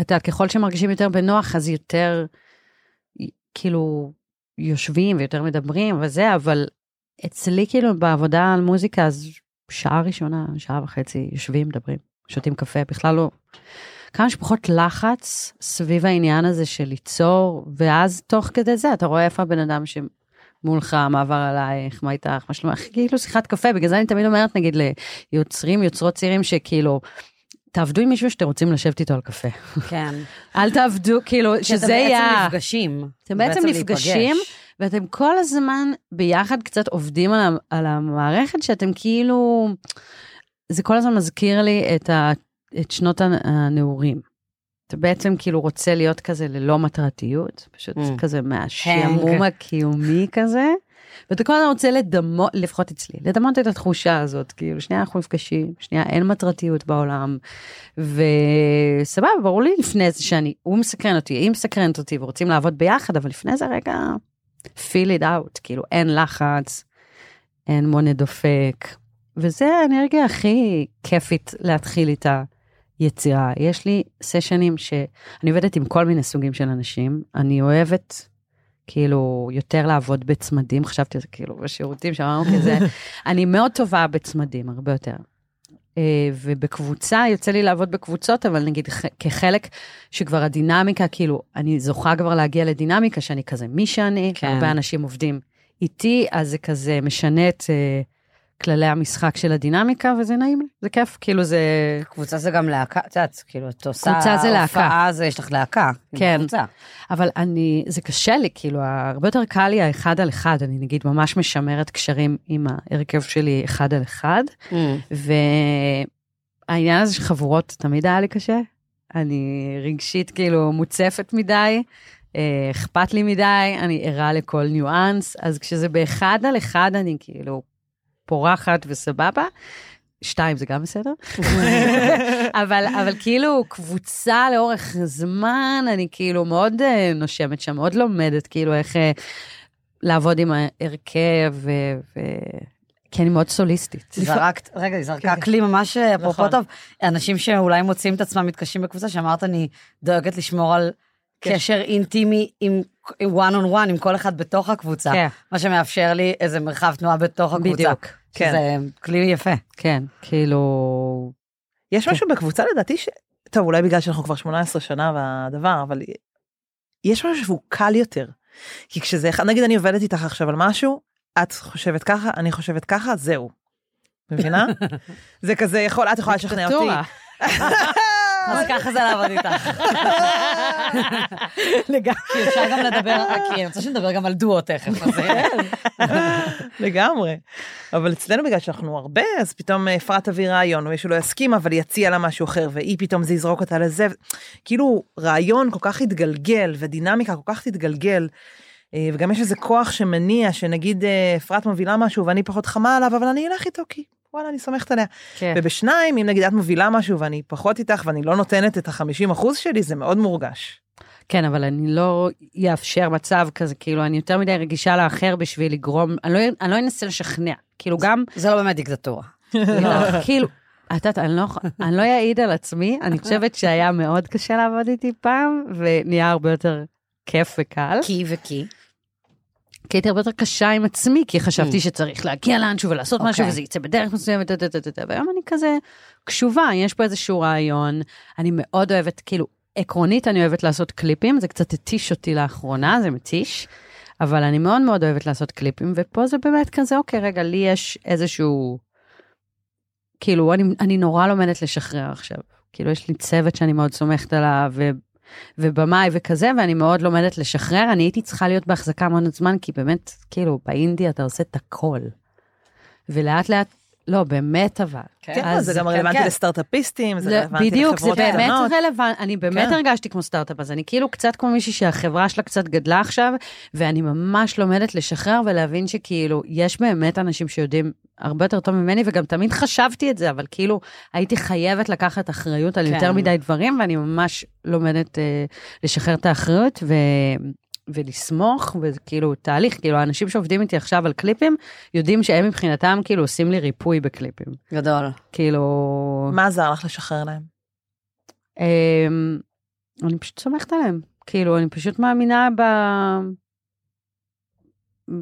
אתה, ככל שמרגישים יותר בנוח, אז יותר, כאילו, יושבים ויותר מדברים וזה, אבל אצלי, כאילו, בעבודה על מוזיקה, אז שעה ראשונה, שעה וחצי, יושבים, מדברים, שותים קפה, בכלל לא... כמה שפחות לחץ סביב העניין הזה של ליצור, ואז תוך כדי זה אתה רואה איפה הבן אדם שמולך, מה עבר עלייך, מה איתך, מה שלומך, כאילו שיחת קפה, בגלל זה אני תמיד אומרת, נגיד, ליוצרים, יוצרות צעירים, שכאילו, תעבדו עם מישהו שאתם רוצים לשבת איתו על קפה. כן. אל תעבדו, כאילו, שזה יהיה... שאתם בעצם נפגשים. אתם בעצם נפגשים, ואתם כל הזמן ביחד קצת עובדים על, על המערכת, שאתם כאילו... זה כל הזמן מזכיר לי את, ה, את שנות הנ- הנעורים. אתה בעצם כאילו רוצה להיות כזה ללא מטרתיות, פשוט Mm. כזה מהשעמום הקיומי כזה. ואתה כל הזמן רוצה לדמות, לפחות אצלי, לדמות את התחושה הזאת, כאילו שנייה אנחנו נפגשים, שנייה אין מטרתיות בעולם, וסבבה, ברור לי לפני זה שאני, הוא מסקרן אותי, היא מסקרנת אותי ורוצים לעבוד ביחד, אבל לפני זה רגע, feel it out, כאילו אין לחץ, אין מונה דופק, וזה האנרגיה הכי כיפית להתחיל איתה יצירה. יש לי סשנים שאני עובדת עם כל מיני סוגים של אנשים, אני אוהבת כאילו יותר לעבוד בצמדים, חשבתי על זה כאילו בשירותים שאמרנו כזה, אני מאוד טובה בצמדים, הרבה יותר. אה, ובקבוצה, יוצא לי לעבוד בקבוצות, אבל נגיד כחלק שכבר הדינמיקה, כאילו, אני זוכה כבר להגיע לדינמיקה שאני כזה מי שאני, כן. כן. הרבה אנשים עובדים איתי, אז זה כזה משנה את אה, כללי המשחק של הדינמיקה, וזה נעים לי, זה כיף, כאילו זה... קבוצה זה גם להקה, את יודעת, כאילו, את עושה קבוצה זה להקה. הופעה, זה יש לך להקה. כן. קבוצה. אבל אני, זה קשה לי, כאילו, הרבה יותר קל לי האחד על אחד, אני נגיד ממש משמרת קשרים עם ההרכב שלי אחד על אחד, Mm. והעניין הזה של חבורות תמיד היה לי קשה. אני רגשית כאילו מוצפת מדי, אה, אכפת לי מדי, אני ערה לכל ניואנס, אז כשזה באחד על אחד אני כאילו פורחת וסבבה. שתיים זה גם בסדר. אבל, אבל כאילו קבוצה לאורך זמן, אני כאילו מאוד אה, נושמת שם, מאוד לומדת כאילו איך אה, לעבוד עם ההרכב, ו... ו... כי אני מאוד סוליסטית. זרקת, רגע, היא זרקה כן. כלי ממש אה, אפרופו נכון. טוב. אנשים שאולי מוצאים את עצמם מתקשים בקבוצה, שאמרת, אני דואגת לשמור על כן. קשר אינטימי עם עם one on one, עם כל אחד בתוך הקבוצה, כן. מה שמאפשר לי איזה מרחב תנועה בתוך הקבוצה. בדיוק. כן. שזה כלי יפה. כן, כאילו... יש משהו בקבוצה לדעתי ש... טוב, אולי בגלל שאנחנו כבר 18 שנה והדבר, אבל יש משהו שהוא קל יותר. כי כשזה, נגיד אני עובדת איתך עכשיו על משהו, את חושבת ככה, אני חושבת ככה, זהו. מבינה? זה כזה יכול, את יכולה לשכנע אותי. אז ככה זה לעבוד איתך. לגמרי. כי אפשר גם לדבר, כי אני רוצה שנדבר גם על דואו תכף. אז לגמרי. אבל אצלנו בגלל שאנחנו הרבה, אז פתאום אה, אפרת תביא רעיון, ומישהו לא יסכים, אבל יציע לה משהו אחר, והיא פתאום זה יזרוק אותה לזה. כאילו, רעיון כל כך התגלגל, ודינמיקה כל כך תתגלגל. אה, וגם יש איזה כוח שמניע, שנגיד אה, אפרת מובילה משהו ואני פחות חמה עליו, אבל אני אלך איתו כי וואלה, אני סומכת עליה. כן. ובשניים, אם נגיד את מובילה משהו ואני פחות איתך ואני לא נותנת את החמישים אחוז שלי, זה מאוד מורגש. כן, אבל אני לא אאפשר מצב כזה, כאילו, אני יותר מדי רגישה לאחר בשביל לגרום, אני לא, אני לא אנסה לשכנע. כאילו, גם, זה לא באמת דיקטטורה. לא, כאילו, את יודעת, אני לא, אני לא אעיד על עצמי, אני חושבת שהיה מאוד קשה לעבוד איתי פעם, ונהיה הרבה יותר כיף וקל. כי וכי. כי הייתי הרבה יותר קשה עם עצמי, כי חשבתי שצריך להגיע לאנשהו ולעשות משהו, אוקיי. וזה יצא בדרך מסוימת, והיום אני כזה קשובה, יש פה איזשהו רעיון, אני מאוד אוהבת, כאילו, עקרונית אני אוהבת לעשות קליפים, זה קצת התיש אותי לאחרונה, זה מתיש, אבל אני מאוד מאוד אוהבת לעשות קליפים, ופה זה באמת כזה, אוקיי, רגע, לי יש איזשהו, כאילו, אני, אני נורא לומדת לשחרר עכשיו. כאילו, יש לי צוות שאני מאוד סומכת עליו. ובמאי וכזה, ואני מאוד לומדת לשחרר. אני הייתי צריכה להיות בהחזקה המון זמן, כי באמת, כאילו, באינדי אתה עושה את הכל. ולאט לאט, לא, באמת אבל. כן, אז זה גם כן, רלוונטי כן. לסטארט-אפיסטים, זה זה- רלוונטי בדיוק, זה לחברות באמת קטנות. רלוונטי, אני באמת כן. הרגשתי כמו סטארט-אפ, אז אני כאילו קצת כמו מישהי שהחברה שלה קצת גדלה עכשיו, ואני ממש לומדת לשחרר ולהבין שכאילו, יש באמת אנשים שיודעים הרבה יותר טוב ממני, וגם תמיד חשבתי את זה, אבל כאילו, הייתי חייבת לקחת אחריות על כן. יותר מדי דברים, ואני ממש לומדת אה, לשחרר את האחריות, ו... ולסמוך, וזה כאילו תהליך, כאילו האנשים שעובדים איתי עכשיו על קליפים, יודעים שהם מבחינתם כאילו עושים לי ריפוי בקליפים. גדול. כאילו... מה עזר לך לשחרר להם? אמ, אני פשוט סומכת עליהם. כאילו, אני פשוט מאמינה ב...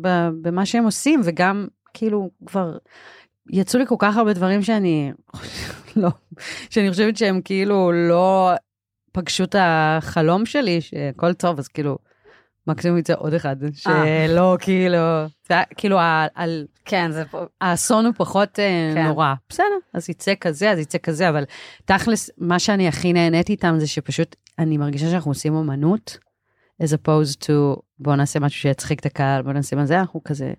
ב... במה שהם עושים, וגם, כאילו, כבר יצאו לי כל כך הרבה דברים שאני... לא, שאני חושבת שהם כאילו לא פגשו את החלום שלי, שהכל טוב, אז כאילו, מקסימום יצא עוד אחד, שלא, כאילו, זה כאילו, על... כן, זה פה... האסון הוא פחות אה, כן. נורא. בסדר, אז יצא כזה, אז יצא כזה, אבל תכלס, מה שאני הכי נהניתי איתם זה שפשוט, אני מרגישה שאנחנו עושים אומנות, as opposed to בוא נעשה משהו שיצחיק את הקהל, בוא נעשה מה זה, אנחנו כזה,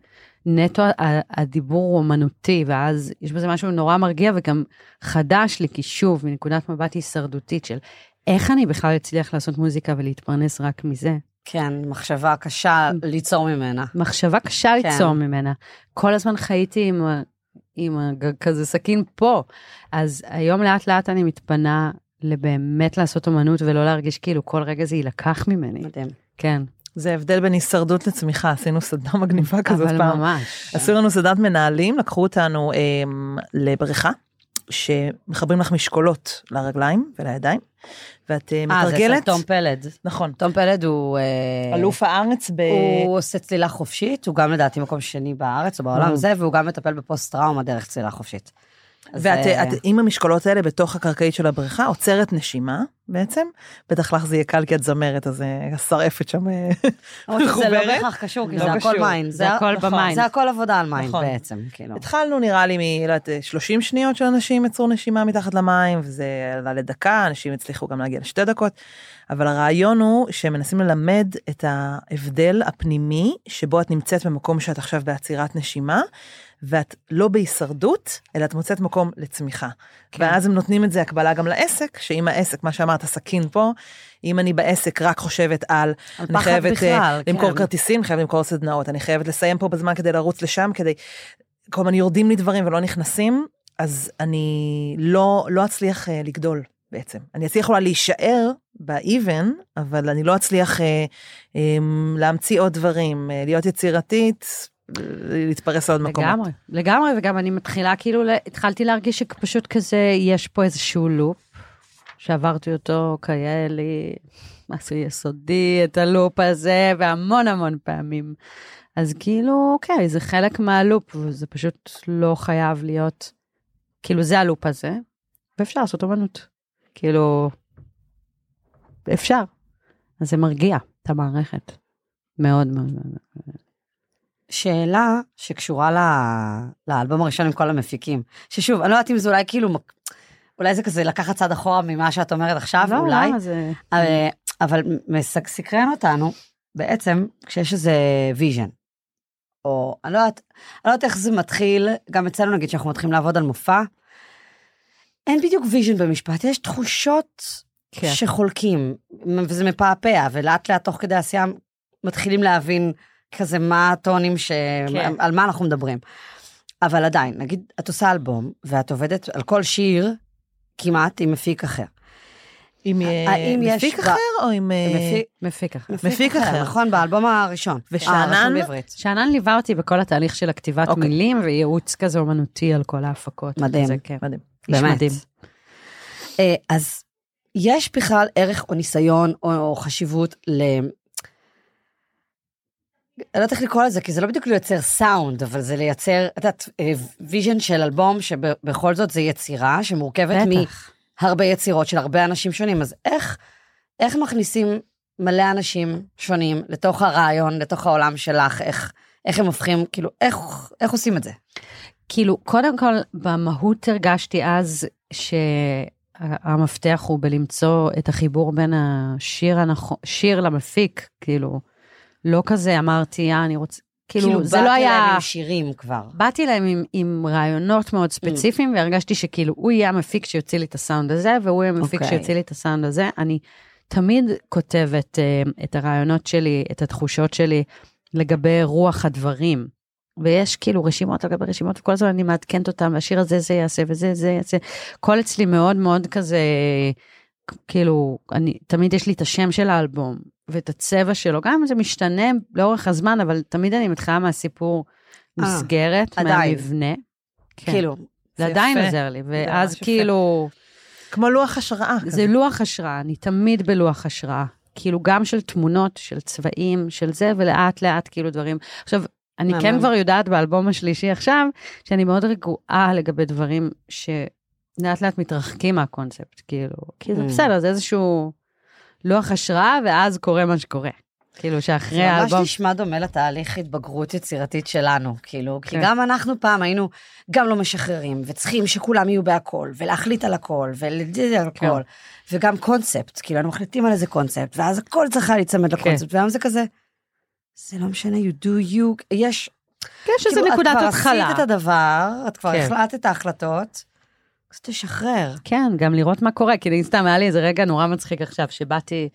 נטו הדיבור הוא אומנותי, ואז יש בזה משהו נורא מרגיע וגם חדש לי, כי שוב, מנקודת מבט הישרדותית של איך אני בכלל אצליח לעשות מוזיקה ולהתפרנס רק מזה. כן, מחשבה קשה ליצור ממנה. מחשבה קשה כן. ליצור ממנה. כל הזמן חייתי עם, עם כזה סכין פה. אז היום לאט לאט אני מתפנה לבאמת לעשות אומנות ולא להרגיש כאילו כל רגע זה יילקח ממני. מדהים. כן. זה הבדל בין הישרדות לצמיחה, עשינו סדנה מגניבה כזאת אבל פעם. ממש. עשו לנו סדנת מנהלים, לקחו אותנו אמ, לבריכה, שמחברים לך משקולות לרגליים ולידיים, ואת אה, אה, זה מתרגלת, תום פלד. נכון, תום פלד הוא... אה, אלוף הארץ ב... הוא עושה צלילה חופשית, הוא גם לדעתי מקום שני בארץ או בעולם וואו. זה, והוא גם מטפל בפוסט טראומה דרך צלילה חופשית. ואת אה, את, עם המשקולות האלה בתוך הקרקעית של הבריכה, עוצרת נשימה בעצם, בטח לך זה יהיה קל כי את זמרת, אז אה, השרעפת שם אה, לא מחוברת. בהכרח קשור, כי לא זה הכל קשור. mind. זה הכל נכון, במיינד. זה הכל עבודה על mind נכון. בעצם, כאילו. התחלנו נראה לי מ... לא יודעת, 30 שניות של אנשים יצרו נשימה מתחת למים, וזה עלה לדקה, אנשים הצליחו גם להגיע לשתי דקות, אבל הרעיון הוא שמנסים ללמד את ההבדל הפנימי, שבו את נמצאת במקום שאת עכשיו בעצירת נשימה, ואת לא בהישרדות, אלא את מוצאת מקום לצמיחה. כן. ואז הם נותנים את זה הקבלה גם לעסק, שאם העסק, מה שאמרת, סכין פה, אם אני בעסק רק חושבת על, על אני חייבת בכלל, אה, למכור כן. כרטיסים, חייבת למכור סדנאות, אני חייבת לסיים פה בזמן כדי לרוץ לשם, כדי כל הזמן יורדים לי דברים ולא נכנסים, אז אני לא, לא אצליח אה, לגדול בעצם. אני אצליח אולי להישאר ב-even, אבל אני לא אצליח אה, אה, להמציא עוד דברים, אה, להיות יצירתית, להתפרס לעוד מקומות. לגמרי, לגמרי, וגם אני מתחילה כאילו, התחלתי להרגיש שפשוט כזה, יש פה איזשהו לופ, שעברתי אותו כאלי, משהו יסודי, את הלופ הזה, והמון המון פעמים. אז כאילו, אוקיי, זה חלק מהלופ, וזה פשוט לא חייב להיות, כאילו, זה הלופ הזה, ואפשר לעשות אומנות. כאילו, אפשר. אז זה מרגיע את המערכת. מאוד מאוד. שאלה שקשורה ל- לאלבום הראשון עם כל המפיקים, ששוב, אני לא יודעת אם זה אולי כאילו, אולי זה כזה לקחת צעד אחורה ממה שאת אומרת עכשיו, לא, אולי, למה זה... אבל, אבל מסק- סקרן אותנו בעצם כשיש איזה vision. או אני לא יודעת, אני לא יודעת איך זה מתחיל, גם אצלנו נגיד שאנחנו מתחילים לעבוד על מופע, אין בדיוק vision במשפט, יש תחושות כן. שחולקים, וזה מפעפע, ולאט לאט תוך כדי עשייה מתחילים להבין כזה מה הטונים, ש... כן. על מה אנחנו מדברים. אבל עדיין, נגיד, את עושה אלבום, ואת עובדת על כל שיר כמעט עם מפיק אחר. עם אה, יש מפיק אחר או עם... אה, מפיק, מפיק אחר. מפיק אחר. נכון, באלבום הראשון. ושאנן? אה. שאנן ליווה אותי בכל התהליך של הכתיבת אוקיי. מילים וייעוץ כזה אומנותי על כל ההפקות. מדהים. זה כן. מדהים. איש באמת. מדהים. אז יש בכלל ערך או ניסיון או, או חשיבות. אני לא יודעת איך לקרוא לזה, כי זה לא בדיוק לייצר סאונד, אבל זה לייצר, את יודעת, אה, vision של אלבום, שבכל זאת זה יצירה שמורכבת בטח. מהרבה יצירות של הרבה אנשים שונים, אז איך, איך מכניסים מלא אנשים שונים לתוך הרעיון, לתוך העולם שלך, איך, איך הם הופכים, כאילו, איך, איך עושים את זה? כאילו, קודם כל, במהות הרגשתי אז שהמפתח הוא בלמצוא את החיבור בין השיר הנכון, שיר למפיק, כאילו, לא כזה אמרתי, אה, אני רוצה, כאילו, זה לא באתי היה... להם עם שירים כבר. באתי להם עם, עם רעיונות מאוד ספציפיים, והרגשתי שכאילו הוא יהיה המפיק שיוציא לי את הסאונד הזה, והוא יהיה המפיק אוקיי. שיוציא לי את הסאונד הזה. אני תמיד כותבת uh, את הרעיונות שלי, את התחושות שלי, לגבי רוח הדברים. ויש כאילו רשימות על גבי רשימות, וכל הזמן אני מעדכנת אותם, והשיר הזה זה יעשה, וזה זה יעשה. הכל אצלי מאוד מאוד כזה, כאילו, אני, תמיד יש לי את השם של האלבום, ואת הצבע שלו, גם אם זה משתנה לאורך הזמן, אבל תמיד אני מתחילה מהסיפור אה, מסגרת. מהמבנה. כן. כאילו, זה עדיין יפה. עוזר לי, ואז יפה. כאילו, כמו לוח השראה. זה כזה. לוח השראה, אני תמיד בלוח השראה. כאילו, גם של תמונות, של צבעים, של זה, ולאט לאט כאילו דברים. עכשיו, אני כן. כבר יודעת באלבום השלישי עכשיו, שאני מאוד רגועה לגבי דברים שלאט לאט מתרחקים מהקונספט, כאילו, כי זה Mm. בסדר, זה איזשהו לוח השראה, ואז קורה מה שקורה. כאילו, שאחרי זה ממש האלבום... נשמע דומה לתהליך התבגרות יצירתית שלנו, כאילו, כי כן. גם אנחנו פעם היינו גם לא משחררים, וצריכים שכולם יהיו בהכל, ולהחליט על הכל, ולדידי על כן. הכל, וגם קונספט, כאילו, אנחנו מחליטים על איזה קונספט, ואז הכל צריך היה להיצמד כן. לקונספט, והיום זה כזה, זה לא משנה, you do you, יש, איזה כאילו, נקודת את התחלה. כבר עשית את הדבר, את כבר כן. החלטת את ההחלטות, אז תשחרר. כן, גם לראות מה קורה, כאילו, סתם היה לי איזה רגע נורא מצחיק עכשיו, שבאתי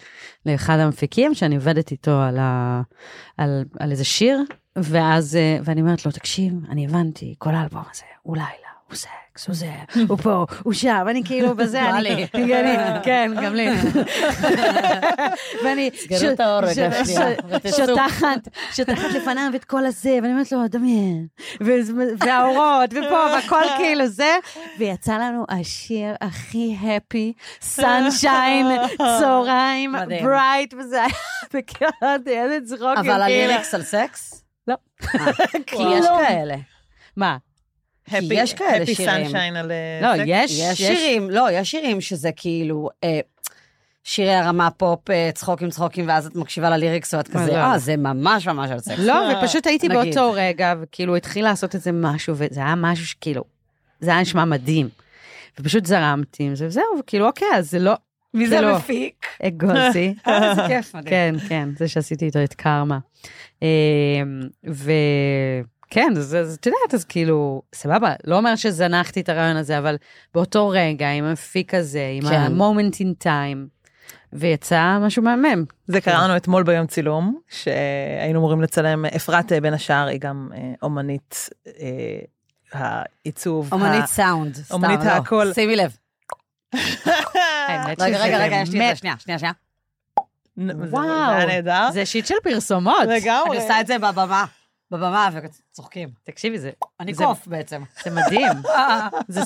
לאחד המפיקים, שאני עובדת איתו על, ה... על, על איזה שיר, ואז, אה, ואני אומרת לו, תקשיב, אני הבנתי, כל האלבום הזה, הוא לילה, הוא סקס, הוא זה, הוא פה, הוא שם, אני כאילו בזה, אני, לי. אני- כן, גם לי. ואני סגרו את האור רגע, ש- שנייה, ש- ותצאו. שוטחת, שוטחת לפניו את כל הזה, ואני אומרת לו, דמיין, והאורות, ופה, והכל כאילו זה, ויצא לנו השיר הכי happy, sunshine, צהריים. bright, וזה היה בקראת, איזה צחוק, אבל ה lyrics על סקס? לא. אה, כי יש כאלה. מה? כי יש כאלה שירים. sunshine על... אה, לא, סקס. יש, יש שירים, לא, יש שירים שזה כאילו אה, שירי הרמה פופ, אה, צחוקים צחוקים, ואז את מקשיבה ל lyrics ואת כזה, לא, אה. זה ממש ממש על סקס. לא, ופשוט הייתי. באותו רגע, וכאילו התחיל לעשות איזה משהו, וזה היה משהו שכאילו, זה היה נשמע מדהים. ופשוט זרמתי עם זה, וזהו, וכאילו, אוקיי, אז זה לא... מי זה זה לא. מפיק? אגוזי. אה, איזה כיף, מדהים. כן, כן, זה שעשיתי איתו את קרמה. וכן, אז את יודעת, אז כאילו, סבבה, לא אומר שזנחתי את הרעיון הזה, אבל באותו רגע, עם המפיק הזה, עם כן. ה-moment in time, ויצא משהו מהמם. זה קרה לנו אתמול ביום צילום, שהיינו אמורים לצלם, אפרת אה, בין השאר היא גם אה, אומנית אה, העיצוב. אומנית ה- סאונד, סתם, אומנית לא. הכל. שימי לב. האמת רגע, רגע, רגע, יש לי את זה, שנייה, שנייה, שנייה. וואו. זה שיט של פרסומות. לגמרי. אני עושה את זה בבמה. בבמה וצוחקים. תקשיבי, זה... אני זה- קוף בעצם. זה מדהים. זה.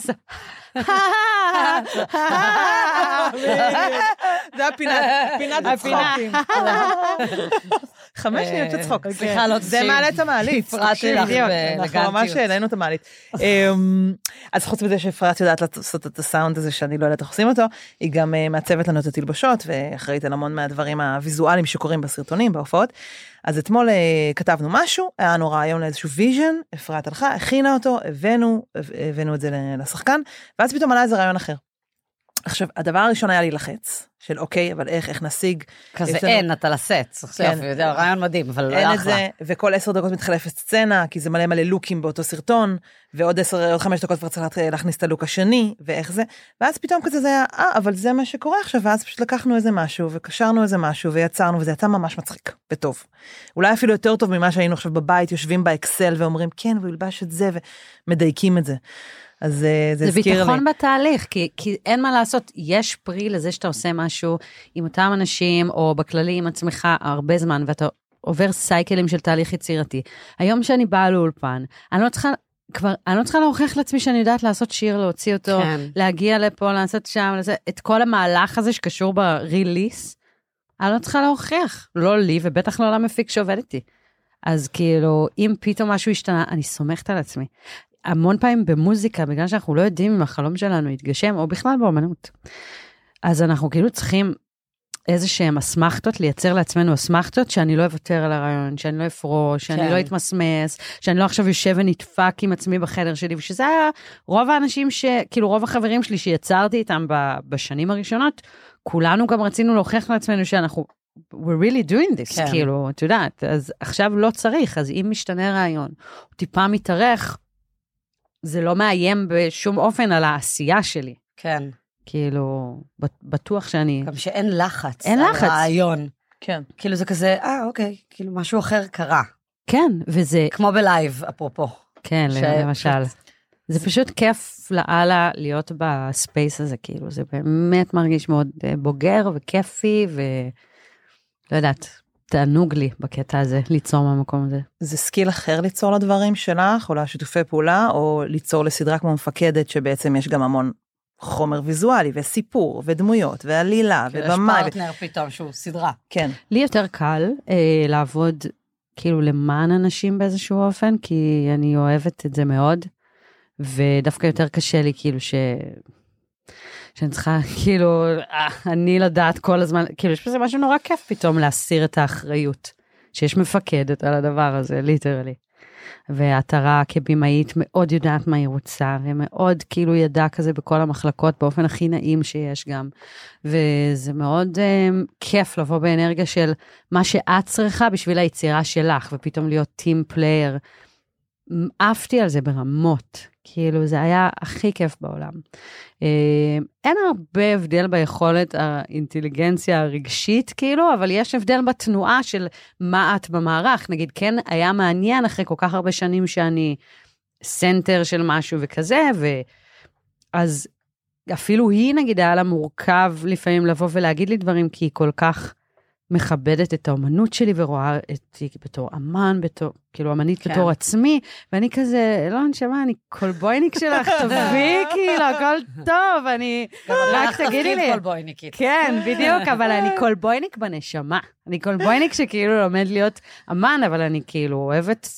זה הפינת. הצחוקים. חמש שניות של צחוק. סליחה, לא זה תקשיב. מעלה את המעלית. הפרעתי לך בדיוק, באלגנטיות. אנחנו ממש העלינו את המעלית. אמ, אז חוץ מזה שאפרת יודעת לעשות את הסאונד הזה שאני לא יודעת איך עושים אותו, היא גם אה, מעצבת לנו את התלבשות ואחראית על המון מהדברים הוויזואליים שקורים בסרטונים, בהופעות. אז אתמול אה, כתבנו משהו, היה לנו רעיון לאיזשהו vision, אפרת הלכה, הכינה אותו, הבאנו, הבאנו את זה לשחקן, ואז פתאום עלה איזה רעיון אחר. עכשיו, הדבר הראשון היה להילחץ, של אוקיי, אבל איך, איך נשיג כזה לנו- אין, אתה לסט. עכשיו, כן. יודע, רעיון מדהים, אבל אין לא את אחלה. זה, וכל עשר דקות מתחלפת סצנה, כי זה מלא מלא look ים באותו סרטון, ועוד עשר, עוד חמש דקות כבר צריך לה- להכניס את ה look השני, ואיך זה, ואז פתאום כזה זה היה, אה, אבל זה מה שקורה עכשיו, ואז פשוט לקחנו איזה משהו, וקשרנו איזה משהו, ויצרנו, וזה יצא ממש מצחיק, וטוב. אולי אפילו יותר טוב ממה שהיינו עכשיו בבית, יושבים באקסל ואומרים, כן, והוא ילבש את זה, ומדייקים את זה. אז אה, זה זה הזכיר לי. ביטחון בתהליך, כי, כי אין מה לעשות, יש פרי לזה שאתה עושה משהו עם אותם אנשים, או בכללי עם עצמך הרבה זמן, ואתה עובר סייקלים של תהליך יצירתי. היום שאני באה לאולפן, אני לא צריכה... כבר, אני לא צריכה להוכיח לעצמי שאני יודעת לעשות שיר, להוציא אותו, כן. להגיע לפה, לעשות שם, לזה, את כל המהלך הזה שקשור בריליס, אני לא צריכה להוכיח, לא לי ובטח לא למפיק שעובד איתי. אז כאילו, אם פתאום משהו השתנה, אני סומכת על עצמי. המון פעמים במוזיקה, בגלל שאנחנו לא יודעים אם החלום שלנו יתגשם, או בכלל באמנות. אז אנחנו כאילו צריכים איזה שהם אסמכתות, לייצר לעצמנו אסמכתות, שאני לא אוותר על הרעיון, שאני לא אפרוש, שאני כן. לא אתמסמס, שאני לא עכשיו יושב ונדפק עם עצמי בחדר שלי, ושזה היה רוב האנשים ש... כאילו רוב החברים שלי שיצרתי איתם ב... בשנים הראשונות, כולנו גם רצינו להוכיח לעצמנו שאנחנו, we're really doing this, כן. כאילו, את יודעת, אז עכשיו לא צריך, אז אם משתנה רעיון, הוא טיפה מתארך, זה לא מאיים בשום אופן על העשייה שלי. כן. כאילו, בט- בטוח שאני... גם שאין לחץ. אין על לחץ. רעיון. כן. כאילו זה כזה, אה, אוקיי, כאילו משהו אחר קרה. כן, וזה... כמו בלייב, אפרופו. כן, ש- למשל. זה פשוט כיף לאללה להיות ב space הזה, כאילו, זה באמת מרגיש מאוד אה, בוגר וכיפי, ולא יודעת, תענוג לי בקטע הזה, ליצור מהמקום הזה. זה skill אחר ליצור לדברים שלך, או לשיתופי פעולה, או ליצור לסדרה כמו מפקדת, שבעצם יש גם המון חומר ויזואלי, וסיפור, ודמויות, ועלילה, כאילו, ובמאי. יש פרטנר פתאום שהוא סדרה. כן. לי יותר קל אה, לעבוד כאילו למען אנשים באיזשהו אופן, כי אני אוהבת את זה מאוד, ודווקא יותר קשה לי כאילו ש... שאני צריכה כאילו, אה, אני לדעת כל הזמן, כאילו יש בזה משהו נורא כיף פתאום להסיר את האחריות, שיש מפקדת על הדבר הזה, literally. ועטרה כבימאית מאוד יודעת מה היא רוצה, ומאוד כאילו ידעה כזה בכל המחלקות באופן הכי נעים שיש גם. וזה מאוד um, כיף לבוא באנרגיה של מה שאת צריכה בשביל היצירה שלך, ופתאום להיות team player. עפתי על זה ברמות, כאילו זה היה הכי כיף בעולם. אה, אין הרבה הבדל ביכולת האינטליגנציה הרגשית, כאילו, אבל יש הבדל בתנועה של מה את במערך. נגיד, כן היה מעניין אחרי כל כך הרבה שנים שאני center של משהו וכזה, ואז אפילו היא, נגיד, היה לה מורכב לפעמים לבוא ולהגיד לי דברים, כי היא כל כך מכבדת את האומנות שלי ורואה אותי בתור אמן, בתור, כאילו אמנית כן. בתור עצמי, ואני כזה, לא, נשמה, אני קולבויניקית שלך, תביאי, כאילו, הכל טוב, אני, רק תגידי לי. קולבויניקית. כן, בדיוק, אבל אני קולבויניק בנשמה. אני קולבויניק שכאילו לומד להיות אמן, אבל אני כאילו אוהבת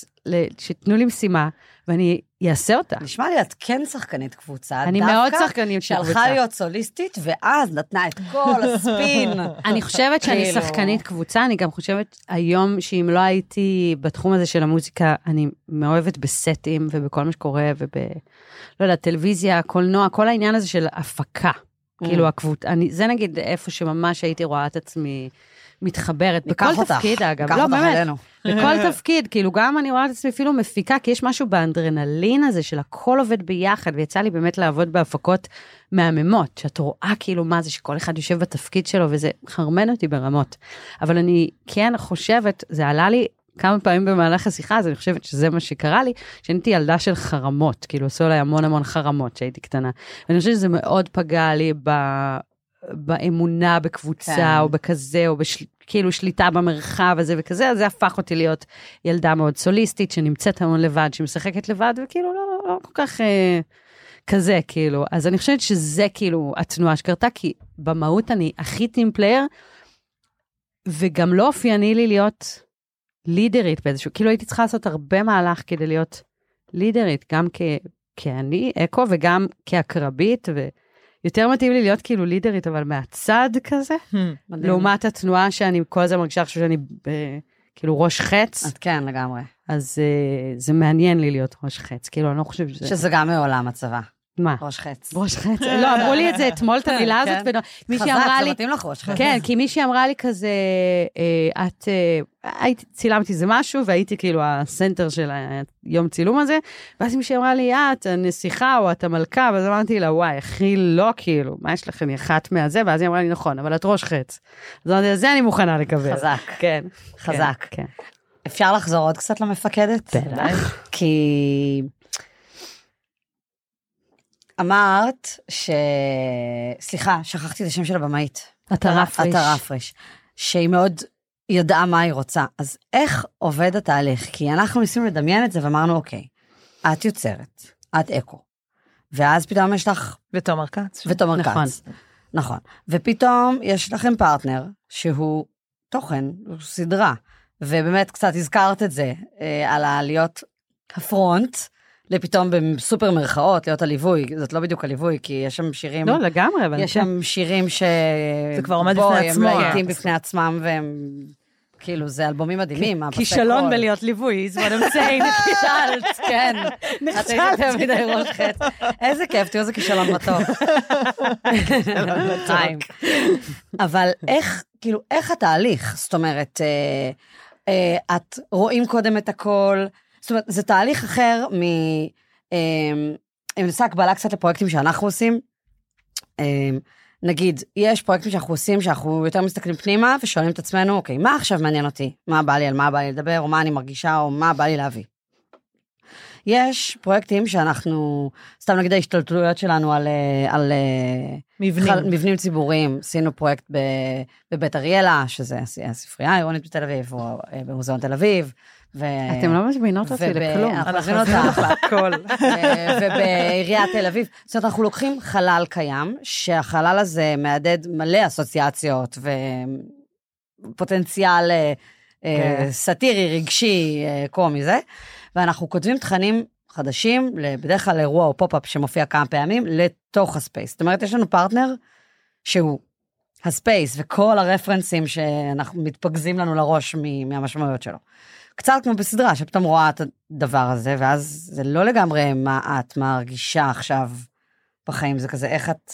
שתנו לי משימה, ואני אעשה אותה. נשמע לי, את כן שחקנית קבוצה. אני מאוד שחקנית של שהלכה קבוצה. להיות סוליסטית, ואז נתנה את כל הספין. אני חושבת שאני כאילו. שחקנית קבוצה, אני גם חושבת היום שאם לא הייתי בתחום הזה של המוזיקה, אני מאוהבת בסטים ובכל מה שקורה, וב... לא יודעת, טלוויזיה, קולנוע, כל העניין הזה של הפקה. Mm. כאילו הקבוצה, אני, זה נגיד איפה שממש הייתי רואה את עצמי מתחברת. בכל אותך. תפקיד, אגב. לא, אותך באמת. אלינו. בכל תפקיד, כאילו גם אני רואה את עצמי אפילו מפיקה, כי יש משהו באנדרנלין הזה של הכל עובד ביחד, ויצא לי באמת לעבוד בהפקות מהממות, שאת רואה כאילו מה זה שכל אחד יושב בתפקיד שלו, וזה חרמן אותי ברמות. אבל אני כן חושבת, זה עלה לי כמה פעמים במהלך השיחה, אז אני חושבת שזה מה שקרה לי, שאני הייתי ילדה של חרמות, כאילו עשו עליי המון המון חרמות כשהייתי קטנה. ואני חושבת שזה מאוד פגע לי ב... באמונה בקבוצה, כן. או בכזה, או בשל... כאילו שליטה במרחב הזה וכזה, אז זה הפך אותי להיות ילדה מאוד סוליסטית, שנמצאת המון לבד, שמשחקת לבד, וכאילו לא, לא כל כך אה, כזה, כאילו. אז אני חושבת שזה כאילו התנועה שקרתה, כי במהות אני הכי team player, וגם לא אופייני לי להיות לידרית באיזשהו, כאילו הייתי צריכה לעשות הרבה מהלך כדי להיות לידרית, גם כ, כאני, אקו, וגם כעקרבית, ויותר מתאים לי להיות כאילו לידרית, אבל מהצד כזה, מדהים. לעומת התנועה שאני כל הזמן מרגישה עכשיו שאני ב, כאילו ראש חץ, את כן, לגמרי. אז uh, זה מעניין לי להיות ראש חץ, כאילו, אני לא חושבת שזה... שזה גם מעולם הצבא, מה? ראש חץ. ראש חץ? לא, אמרו לי את זה אתמול, את המילה הזאת, כן. ומישהי אמרה חזק, זה מתאים לך ראש חץ. כן, כי מישהי אמרה לי כזה, אה, את, אה, הייתי, צילמתי איזה משהו, והייתי כאילו הסנטר של היום צילום הזה, ואז מישהי אמרה לי, אה, את הנסיכה או את המלכה, ואז אמרתי לה, וואי, הכי לא, כאילו, מה יש לכם, היא אחת מהזה? ואז היא אמרה לי, נכון, אבל את ראש חץ. אז אמרתי, זה אני מוכנה לקבל. חזק. כן. חזק. כן. אפשר לחזור עוד קצת למפקדת? בטח. כי אמרת ש... סליחה, שכחתי את השם של הבמאית. עטרה פריש. עטרה פריש. שהיא מאוד ידעה מה היא רוצה. אז איך עובד התהליך? כי אנחנו ניסינו לדמיין את זה ואמרנו, אוקיי, את יוצרת, את אקו. ואז פתאום יש לך ותומר כץ. ותומר נכון. כץ. נכון. ופתאום יש לכם פרטנר שהוא תוכן, הוא סדרה. ובאמת קצת הזכרת את זה, אה, על הלהיות הפרונט, לפתאום בסופר מרכאות, להיות הליווי, זאת לא בדיוק הליווי, כי יש שם שירים, לא, לגמרי, אבל... יש כן. שם שירים ש... זה כבר עומד בפני עצמו. הם להיטים. בפני עצמם, והם... כאילו, זה אלבומים מדהימים. כישלון. בלהיות ליווי, is what I'm saying. נכשלת, כן. את היית יותר מדי ראש חץ. איזה כיף, תראו איזה כישלון מתוק. חיים. אבל איך, כאילו, איך התהליך? זאת אומרת, אה, אה, את רואים קודם את הכל, זאת אומרת, זה תהליך אחר מ... אה, אני מנסה הקבלה קצת לפרויקטים שאנחנו עושים. אה, נגיד, יש פרויקטים שאנחנו עושים, שאנחנו יותר מסתכלים פנימה ושואלים את עצמנו, אוקיי, מה עכשיו מעניין אותי? מה בא לי, על מה בא לי לדבר, או מה אני מרגישה, או מה בא לי להביא. יש פרויקטים שאנחנו, סתם נגיד ההשתלטויות שלנו על, על מבנים. חל- מבנים ציבוריים, עשינו פרויקט ב, בבית אריאלה, שזה הס- הספרייה העירונית בתל אביב, או אה, במוזיאון תל אביב. ו... אתם לא מזמינות אותי וב- לכלום. אנחנו מזמינות מזמינות אותך. להכל. אה, ובעיריית תל אביב. זאת אומרת, אנחנו לוקחים חלל קיים, שהחלל הזה מהדהד מלא אסוציאציות ופוטנציאל אה, אה, כן. סאטירי, רגשי, אה, קומי זה, ואנחנו כותבים תכנים חדשים, בדרך כלל אירוע או pop-up שמופיע כמה פעמים, לתוך ה space. זאת אומרת, יש לנו פרטנר שהוא הספייס וכל הרפרנסים שאנחנו מתפגזים לנו לראש מהמשמעויות שלו. קצת כמו בסדרה, שפתאום רואה את הדבר הזה, ואז זה לא לגמרי מה את מרגישה עכשיו בחיים, זה כזה איך את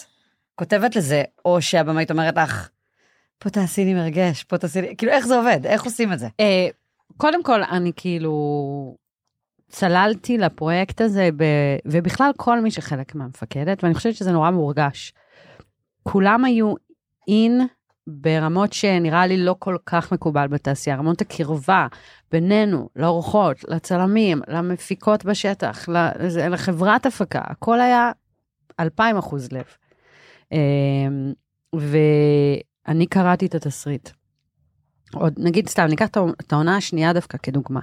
כותבת לזה, או שהבמאית אומרת לך, פה תעשי לי מרגש, פה תעשי לי, כאילו איך זה עובד, איך עושים את זה? אה, קודם כל, אני כאילו צללתי לפרויקט הזה, ב... ובכלל כל מי שחלק מהמפקדת, ואני חושבת שזה נורא מורגש. כולם היו אין ברמות שנראה לי לא כל כך מקובל בתעשייה, רמות הקרבה בינינו, לאורחות, לצלמים, למפיקות בשטח, לחברת הפקה, הכל היה אלפיים אחוז לב. אה, ואני קראתי את התסריט. עוד נגיד סתם, ניקח את העונה- השנייה דווקא כדוגמה.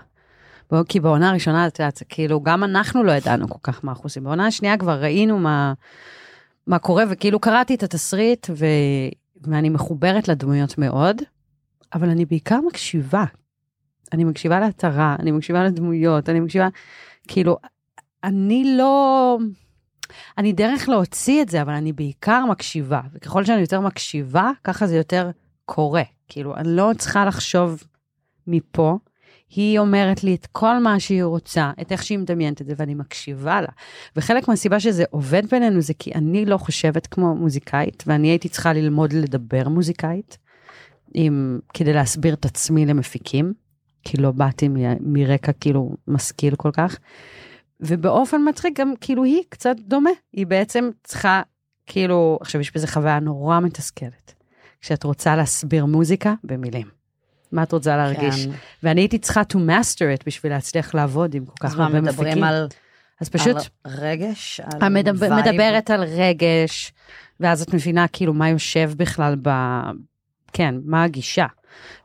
כי בעונה הראשונה, את יודעת, כאילו, גם אנחנו לא ידענו כל כך מה אנחנו עושים. בעונה השנייה כבר ראינו מה, מה קורה, וכאילו קראתי את התסריט, ו, ואני מחוברת לדמויות מאוד, אבל אני בעיקר מקשיבה. אני מקשיבה להתרה, אני מקשיבה לדמויות, אני מקשיבה, כאילו, אני לא... אני דרך להוציא את זה, אבל אני בעיקר מקשיבה, וככל שאני יותר מקשיבה, ככה זה יותר קורה. כאילו, אני לא צריכה לחשוב מפה, היא אומרת לי את כל מה שהיא רוצה, את איך שהיא מדמיינת את זה, ואני מקשיבה לה. וחלק מהסיבה שזה עובד בינינו זה כי אני לא חושבת כמו מוזיקאית, ואני הייתי צריכה ללמוד לדבר מוזיקאית, עם, כדי להסביר את עצמי למפיקים, כי לא באתי מ- מרקע כאילו משכיל כל כך. ובאופן מצחיק גם כאילו היא קצת דומה, היא בעצם צריכה, כאילו, עכשיו יש בזה חוויה נורא מתסכלת. כשאת רוצה להסביר מוזיקה במילים. מה את רוצה להרגיש? כן. ואני הייתי צריכה to master it בשביל להצליח לעבוד עם כל כך אז מה, הרבה מפיקים. מדברים על, אז פשוט, על רגש, על המדבר, vibe? מדברת על רגש, ואז את מבינה כאילו מה יושב בכלל ב... כן, מה הגישה.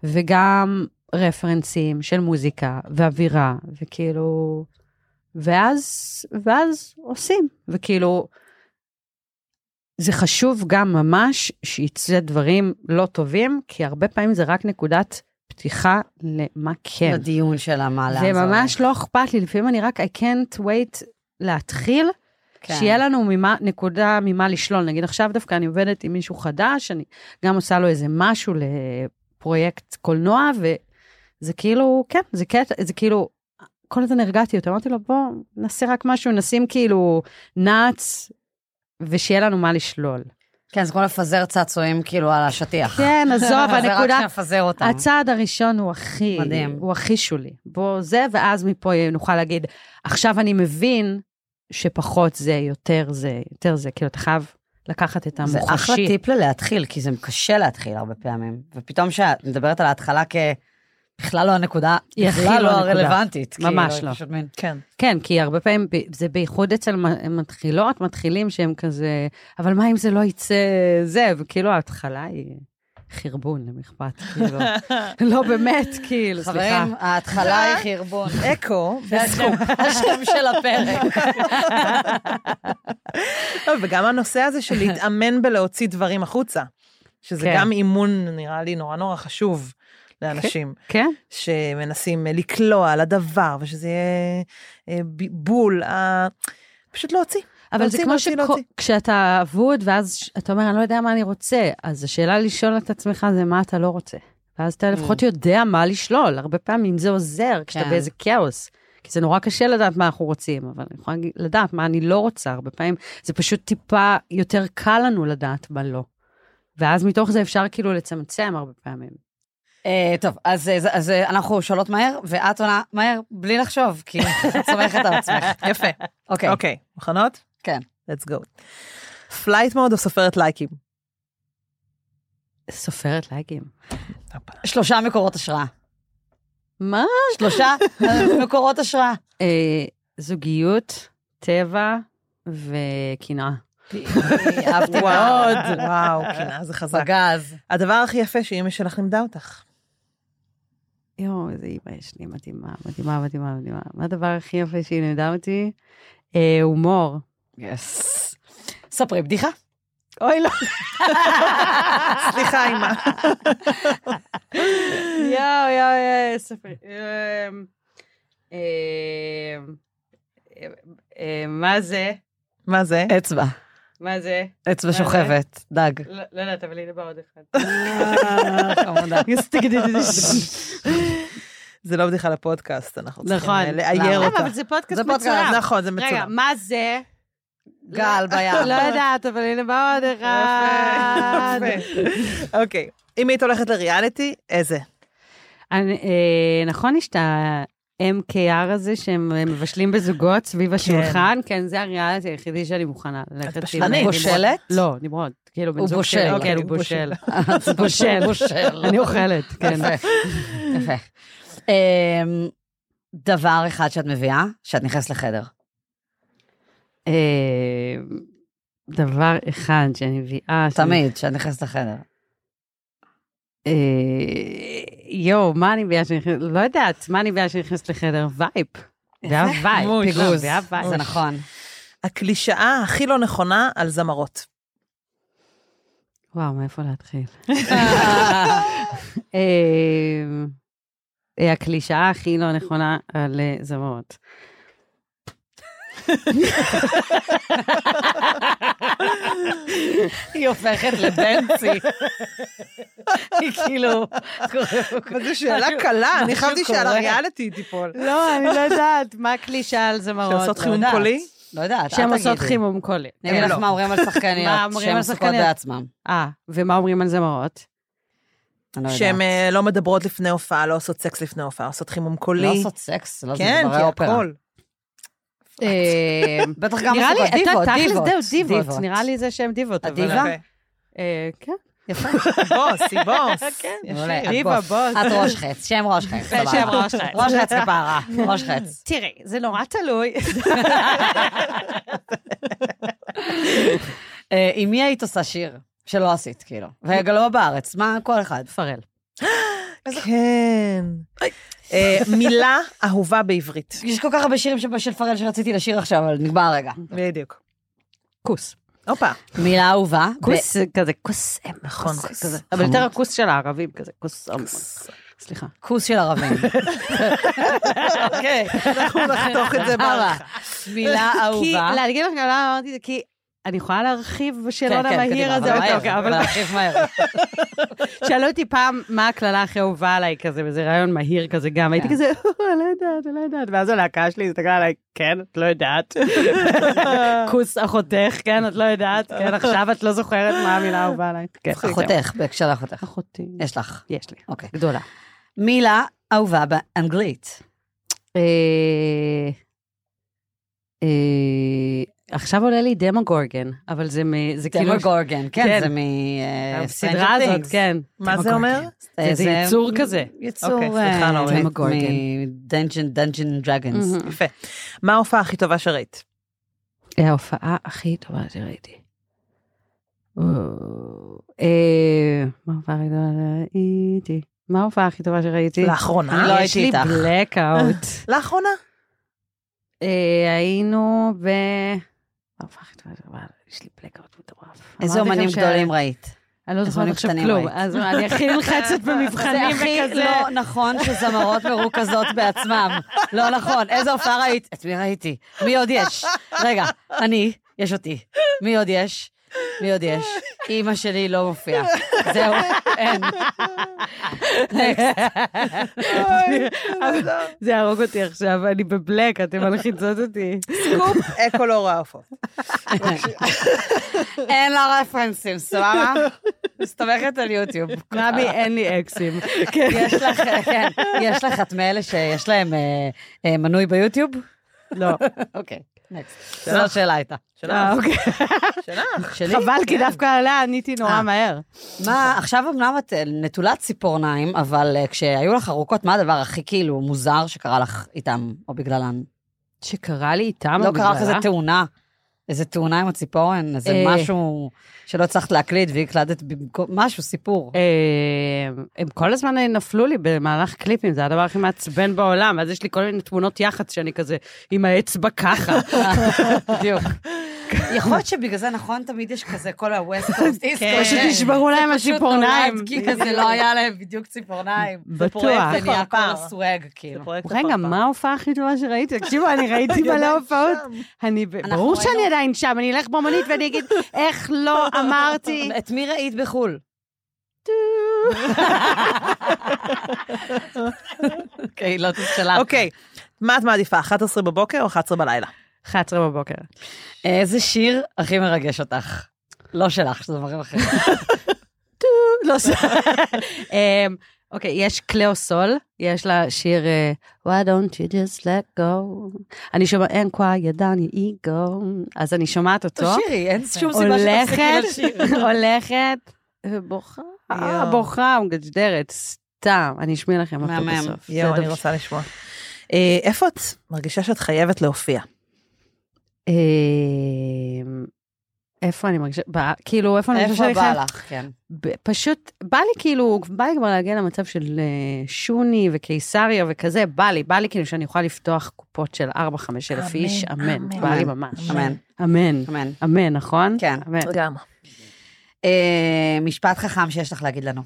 וגם רפרנסים של מוזיקה ואווירה, וכאילו... ואז, ואז עושים, וכאילו, זה חשוב גם ממש שיצא דברים לא טובים, כי הרבה פעמים זה רק נקודת פתיחה למה כן. לדיון שלה, מה לאן זה זה ממש לא אכפת לי, לפעמים אני רק, I can't wait להתחיל, כן. שיהיה לנו ממה, נקודה ממה לשלול. נגיד עכשיו דווקא אני עובדת עם מישהו חדש, אני גם עושה לו איזה משהו לפרויקט קולנוע, וזה כאילו, כן, זה קטע, זה כאילו, כל הזמן הרגעתי אותו, אמרתי לו, בוא, נעשה רק משהו, נשים כאילו נאץ, ושיהיה לנו מה לשלול. כן, זה כמו לפזר צעצועים כאילו על השטיח. כן, עזוב, זה רק הנקודה, שנפזר אותם. הצעד הראשון הוא הכי, מדהים. הוא הכי שולי. בוא זה, ואז מפה נוכל להגיד, עכשיו אני מבין שפחות זה, יותר זה, יותר זה, כאילו, אתה חייב לקחת את זה המוחשי. אחלה טיפ ללהתחיל, כי זה קשה להתחיל הרבה פעמים. ופתאום כשאת מדברת על ההתחלה כ... בכלל לא הנקודה, היא הכי בכלל לא לא. הרלוונטית. ממש כאילו, לא. פשוט מין- כן. כן, כי הרבה פעמים, זה בייחוד אצל מתחילות, מתחילים שהם כזה, אבל מה אם זה לא יצא זה, וכאילו ההתחלה היא חרבון, למי אכפת, כאילו. לא באמת, כאילו, סליחה. חברים, ההתחלה היא חרבון. אקו, השם- השם של הפרק. לא, וגם הנושא הזה של להתאמן בלהוציא דברים החוצה, שזה כן. גם אימון, נראה לי, נורא נורא חשוב לאנשים, כן, שמנסים אה, לקלוע על הדבר, ושזה יהיה אה, בול, אה, פשוט להוציא. אבל זה להוציא, כמו להוציא, להוציא. שכשאתה אבוד, ואז אתה אומר, אני לא יודע מה אני רוצה, אז השאלה לשאול את עצמך זה מה אתה לא רוצה. ואז אתה לפחות יודע מה לשלול, הרבה פעמים זה עוזר כשאתה כן. באיזה כאוס. כי זה נורא קשה לדעת מה אנחנו רוצים, אבל אני יכולה לדעת מה אני לא רוצה, הרבה פעמים זה פשוט טיפה יותר קל לנו לדעת מה לא. ואז מתוך זה אפשר כאילו לצמצם הרבה פעמים. אה, טוב, אז, אז, אז אה, אנחנו שואלות מהר, ואת עונה מהר, בלי לחשוב, כי את סומכת על עצמך. יפה. אוקיי, אוקיי, מוכנות? כן. let's go. flight mode או סופרת לייקים? סופרת לייקים. שלושה מקורות השראה. מה? שלושה אה, מקורות השראה. אה, זוגיות, טבע וקנאה. אהבתי מאוד. וואו, קנאה זה חזק. בגז. הדבר הכי יפה שאימא שלך לימדה אותך. יואו, איזה אימא יש לי, מדהימה, מדהימה, מדהימה, מדהימה. מה הדבר הכי יפה שהיא לימדה אותי? אה, הומור. יס. ספרי בדיחה. אוי, לא. סליחה, אימא. יואו, יואו, יואו, ספר. אמ, אמ, אמ, מה זה? מה זה? אצבע. מה זה? אצבע שוכבת. דג. לא לא יודעת, אבל הנה בא עוד אחד. חמודה. זה לא בדיחה לפודקאסט, אנחנו צריכים נכון. אה, לאייר? אותה. אבל זה פודקאסט מצולם. נכון, זה רגע, מצולם. מה זה? גל בים. לא יודעת, אבל הנה בא עוד אחד. אוקיי, אם היית הולכת לריאליטי, איזה? אה, נכון, יש את ה-MKR הזה שהם אה, מבשלים בזוגות סביב השולחן? כן, זה הריאליטי היחידי שאני מוכנה ללכת. עם- בשלנית. בושלת? לא, נמרוד. כאילו, בן זוג. שלי, אוקיי, כן, הוא בושל. בושל. בושל. אני אוכלת, כן. יפה. אמ, דבר אחד שאת מביאה, שאת נכנסת לחדר. אה, דבר אחד שאני מביאה... תמיד, שאת נכנסת לחדר. אה, יואו, מה אני מביאה שאני נכנסת... לא יודעת, מה אני מביאה שאני נכנסת לחדר? vibe. זה ה vibe. מוש. פיגוז. זה נכון. הקלישאה הכי לא נכונה על זמרות. וואו, מאיפה להתחיל? אה, אה, הקלישאה הכי לא נכונה על זמרות. היא הופכת לבנצי. היא כאילו... זו שאלה קלה, אני חשבתי שעל. הריאליטי היא תיפול. לא, אני לא יודעת, מה הקלישאה על זמרות? שעושות לא יודעת. קולי? לא יודעת, שהן אל עושות תגידי. חימום קולי. אני אגיד לך. מה אומרים על מה שחקניות, אומרים שהן שחקניות? בעצמן. אה, ומה אומרים על זמרות? לא שהן. אה, לא מדברות לפני הופעה, לא עושות סקס לפני הופעה, עושות חימום קולי. לא עושות סקס, לא זה כן, דברי כי אופרה. הכל. אה, בטח גם נראה לי, אתה דיבות, תכלס דיבות. זהו, דיבות. נראה לי זה שהן דיבות. הדיבה? אה, כן. יפה. בוס, היא בוס. כן, דיבה, בוס. את ראש חץ, שם ראש חץ, סבבה. שם ראש חץ. ראש חץ כפרה, ראש חץ. תראי, זה נורא תלוי. אה, עם מי היית עושה שיר שלא עשית, כאילו? וגם לא בארץ, מה כל אחד? פרל. כן. אה, מילה אהובה בעברית. יש כל כך הרבה שירים של- פרל שרציתי לשיר עכשיו, אבל נגמר הרגע. בדיוק. כוס. הופה. מילה אהובה. כוס זה כזה כוס אם, נכון, כוס. כזה. אבל יותר הכוס של הערבים כזה, כוס אם. סליחה. כוס של ערבים. אוקיי. אנחנו נחתוך את זה בעריכה. מילה כי, אהובה. לא, אני אגיד לך למה אמרתי את זה, כי אני יכולה להרחיב כן, בשאלון כן, המהיר קדימה, הזה, אבל מהר, אוקיי, אבל להרחיב מהר. שאלו אותי פעם מה הקללה הכי אהובה עליי כזה, וזה רעיון מהיר כזה גם, הייתי כן. כזה, אני לא יודעת, לא יודעת, ואז הלהקה שלי הסתכלה עליי, כן, את לא יודעת. כוס אחותך, כן, את לא יודעת, כן, עכשיו את לא זוכרת מה המילה האהובה עליי. כן, אחותך, בהקשר לאחותך. אחותי. יש לך. יש לי, אוקיי. גדולה. מילה אהובה באנגלית. עכשיו עולה לי דמוגורגן, אבל זה מ- זה כאילו... דמוגורגן, כן, כן. זה מ... אה, הסדרה הזאת. כן. מה זה אומר? זה יצור כזה. יצור, אוקיי, סליחה, אה, נרדית. מ- מ Dungeon, Dungeon Dragons. יפה. מה ההופעה הכי טובה שראית? ההופעה הכי טובה שראיתי. אה, מה ההופעה הכי טובה שראיתי? מה ההופעה הכי טובה שראיתי? לאחרונה? לא יש הייתי לי איתך. blackout. לאחרונה? היינו ב... יש לי blackout מטורף. איזה אומנים גדולים ראית? אני לא זוכרת עכשיו כלום? אז אני הכי נלחצת במבחנים זה הכי וכזה. לא נכון שזמרות מרוכזות בעצמם. לא נכון. איזה הופעה ראית? את מי ראיתי? מי עוד יש? רגע, אני, יש אותי. מי עוד יש? מי עוד יש? אימא שלי לא מופיעה. זהו, אין. זה יהרוג אותי עכשיו, אני ב black, אתם מלחיצות אותי. סקופ, אקו לא ראה הופעות. אין לה רפרנסים, סבבה? מסתמכת על יוטיוב. רבי, אין לי אקסים. יש לך, כן, יש לך את מאלה שיש להם אה, אה, מנוי ביוטיוב? לא. אוקיי, נקסט. זו לא שאלה הייתה. אה, אוקיי. שלך. שלי? חבל, כי דווקא עליה עניתי נורא אה. מהר. מה, עכשיו אמנם את אה, נטולת ציפורניים, אבל אה, כשהיו לך ארוכות, מה הדבר הכי כאילו מוזר שקרה לך איתם, או בגללן? שקרה לי איתם, לא או קרה לך איזה? תאונה? איזה תאונה עם הציפורן? איזה אה. משהו שלא הצלחת להקליט והקלטת במקום, משהו, סיפור. אה, הם כל הזמן נפלו לי במהלך קליפים, זה הדבר הכי מעצבן בעולם, אז יש לי כל מיני תמונות יח"צ שאני כזה עם האצבע ככה. בדיוק. יכול להיות שבגלל זה, נכון, תמיד יש כזה כל ה-West Coast, East כן. Coast. פשוט נשברו להם הציפורניים. כי כזה לא היה להם בדיוק ציפורניים. בטוח. זה נהיה כל פרפר. הסוואג, כאילו. רגע. מה ההופעה הכי טובה שראיתי? תקשיבו, אני ראיתי מלא הופעות. אני, ברור שאני עדיין שם, אני אלך במונית ואני אגיד, איך לא אמרתי? את מי ראית בחו"ל? אוקיי, לא תשאלה. אוקיי, מה את מעדיפה, 11 בבוקר או 11 בלילה? 11 בבוקר. איזה שיר הכי מרגש אותך? לא שלך, שזה דברים אחרים. לא. אמ, אוקיי, יש קלאו סול, יש לה שיר אה, Why don't you just let go. אני שומעת, אין quiet down your ego. אז אני שומעת אותו. תשאירי, אין שום סיבה שתפסיקי לשיר. הולכת, ובוכה, יואו. בוכה, מגדרת, סתם, אני אשמיע לכם אותו מהמם. בסוף. יואו, אני רוצה לשמוע. אה, איפה את מרגישה שאת חייבת להופיע? אמ, איפה אני מרגישה, ב- כאילו, איפה אני מרגישה איפה בא? לך, כן. ב- פשוט, בא לי כאילו, בא לי כבר להגיע למצב של אה, שוני וקיסריה וכזה, בא לי, בא לי כאילו שאני יכולה לפתוח קופות של 4-5 אלף אמן, איש, אמן, אמן. בא לי ממש. אמן. אמן, אמן. אמן, נכון? כן. אמן. גם. אה, משפט חכם שיש לך להגיד לנו.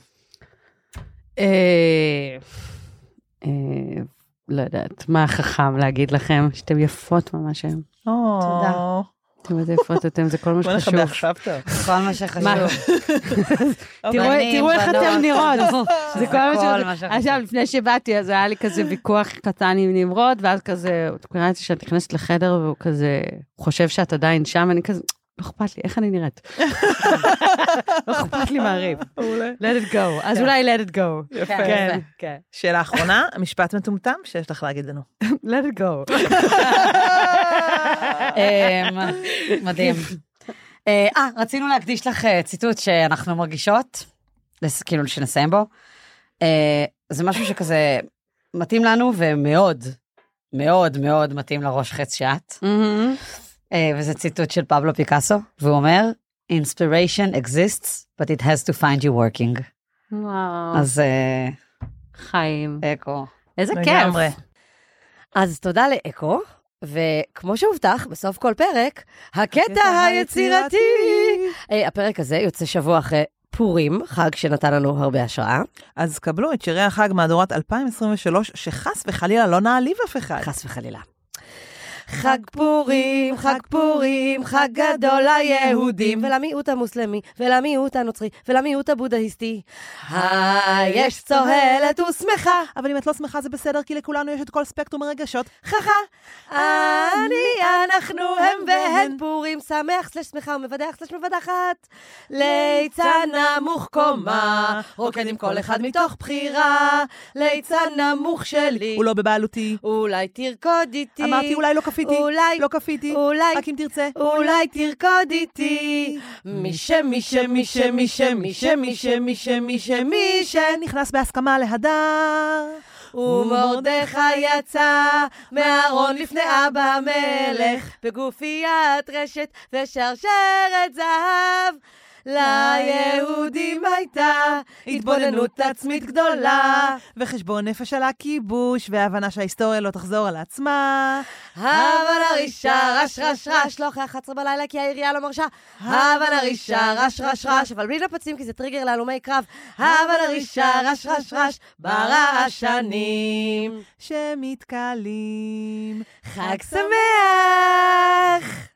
לא יודעת, מה חכם להגיד לכם, שאתם יפות ממש היום. תודה. אתם איזה יפות אתם, זה כל מה בוא שחשוב. נכבה עכשיו טוב. כל מה שחשוב. תראו איך אתם נראות. זה כל מה שחשוב. עכשיו, לפני שבאתי, אז היה לי כזה ויכוח קטן עם נמרוד, ואז כזה, הוא קרא לי שאת נכנסת לחדר, והוא כזה חושב שאת עדיין שם, אני כזה, לא אכפת לי, איך אני נראית? לא אכפת לי מהריב. מעולה. let it go. אז אולי let it go. יפה. כן, יפה. כן. שאלה אחרונה, משפט מטומטם שיש לך להגיד לנו. let it go. אמ, מדהים. אה, אה, רצינו להקדיש לך אה, ציטוט שאנחנו מרגישות, כאילו שנסיים בו. אה, זה משהו שכזה מתאים לנו ומאוד, מאוד מאוד מתאים לראש חץ שאת. אה, וזה ציטוט של פבלו פיקאסו, והוא אומר, inspiration exists, but it has to find you working. וואו. אז אה, חיים. אקו. איזה כיף. לגמרי. אז תודה לאקו, וכמו שהובטח, בסוף כל פרק, הקטע היצירתי. אה, הפרק הזה יוצא שבוע אחרי פורים, חג שנתן לנו הרבה השראה. אז קבלו את שירי החג מהדורת 2023, שחס וחלילה לא נעליב אף אחד. חס וחלילה. חג פורים, חג פורים, חג גדול ליהודים, ולמיעוט המוסלמי, ולמיעוט הנוצרי, ולמיעוט הבודהיסטי. היש צוהלת ושמחה, אבל אם את לא שמחה זה בסדר, כי לכולנו יש את כל ספקטרום הרגשות. חכה. אני, אנחנו, הם והן, פורים שמח, סלש שמחה ומבדח, סלש מבדחת. ליצן נמוך קומה, רוקד עם כל אחד מתוך בחירה. ליצן נמוך שלי, הוא לא בבעלותי. אולי תרקוד איתי. אמרתי אולי לא כפיתי. אולי, לא כפיתי. אולי, רק אם תרצה. אולי תרקוד איתי. מי ש, מי ש, מי ש, מי ש, מי ש, מי ש, מי ש, מי ש, מי ש, נכנס בהסכמה להדר. ומרדכי יצא מהארון לפני אבא המלך, בגופיית רשת ושרשרת זהב. ליהודים הייתה התבוננות עצמית גדולה. וחשבון נפש על הכיבוש, והבנה שההיסטוריה לא תחזור על עצמה. הבה נרישה, רש רש רש, לא אחרי 11 בלילה כי העירייה לא מרשה. הבה נרישה, רש רש רש, אבל בלי נפצים כי זה טריגר להלומי קרב. הבה נרישה, רש רש רש, ברעשנים. שמתקלים. חג שמח!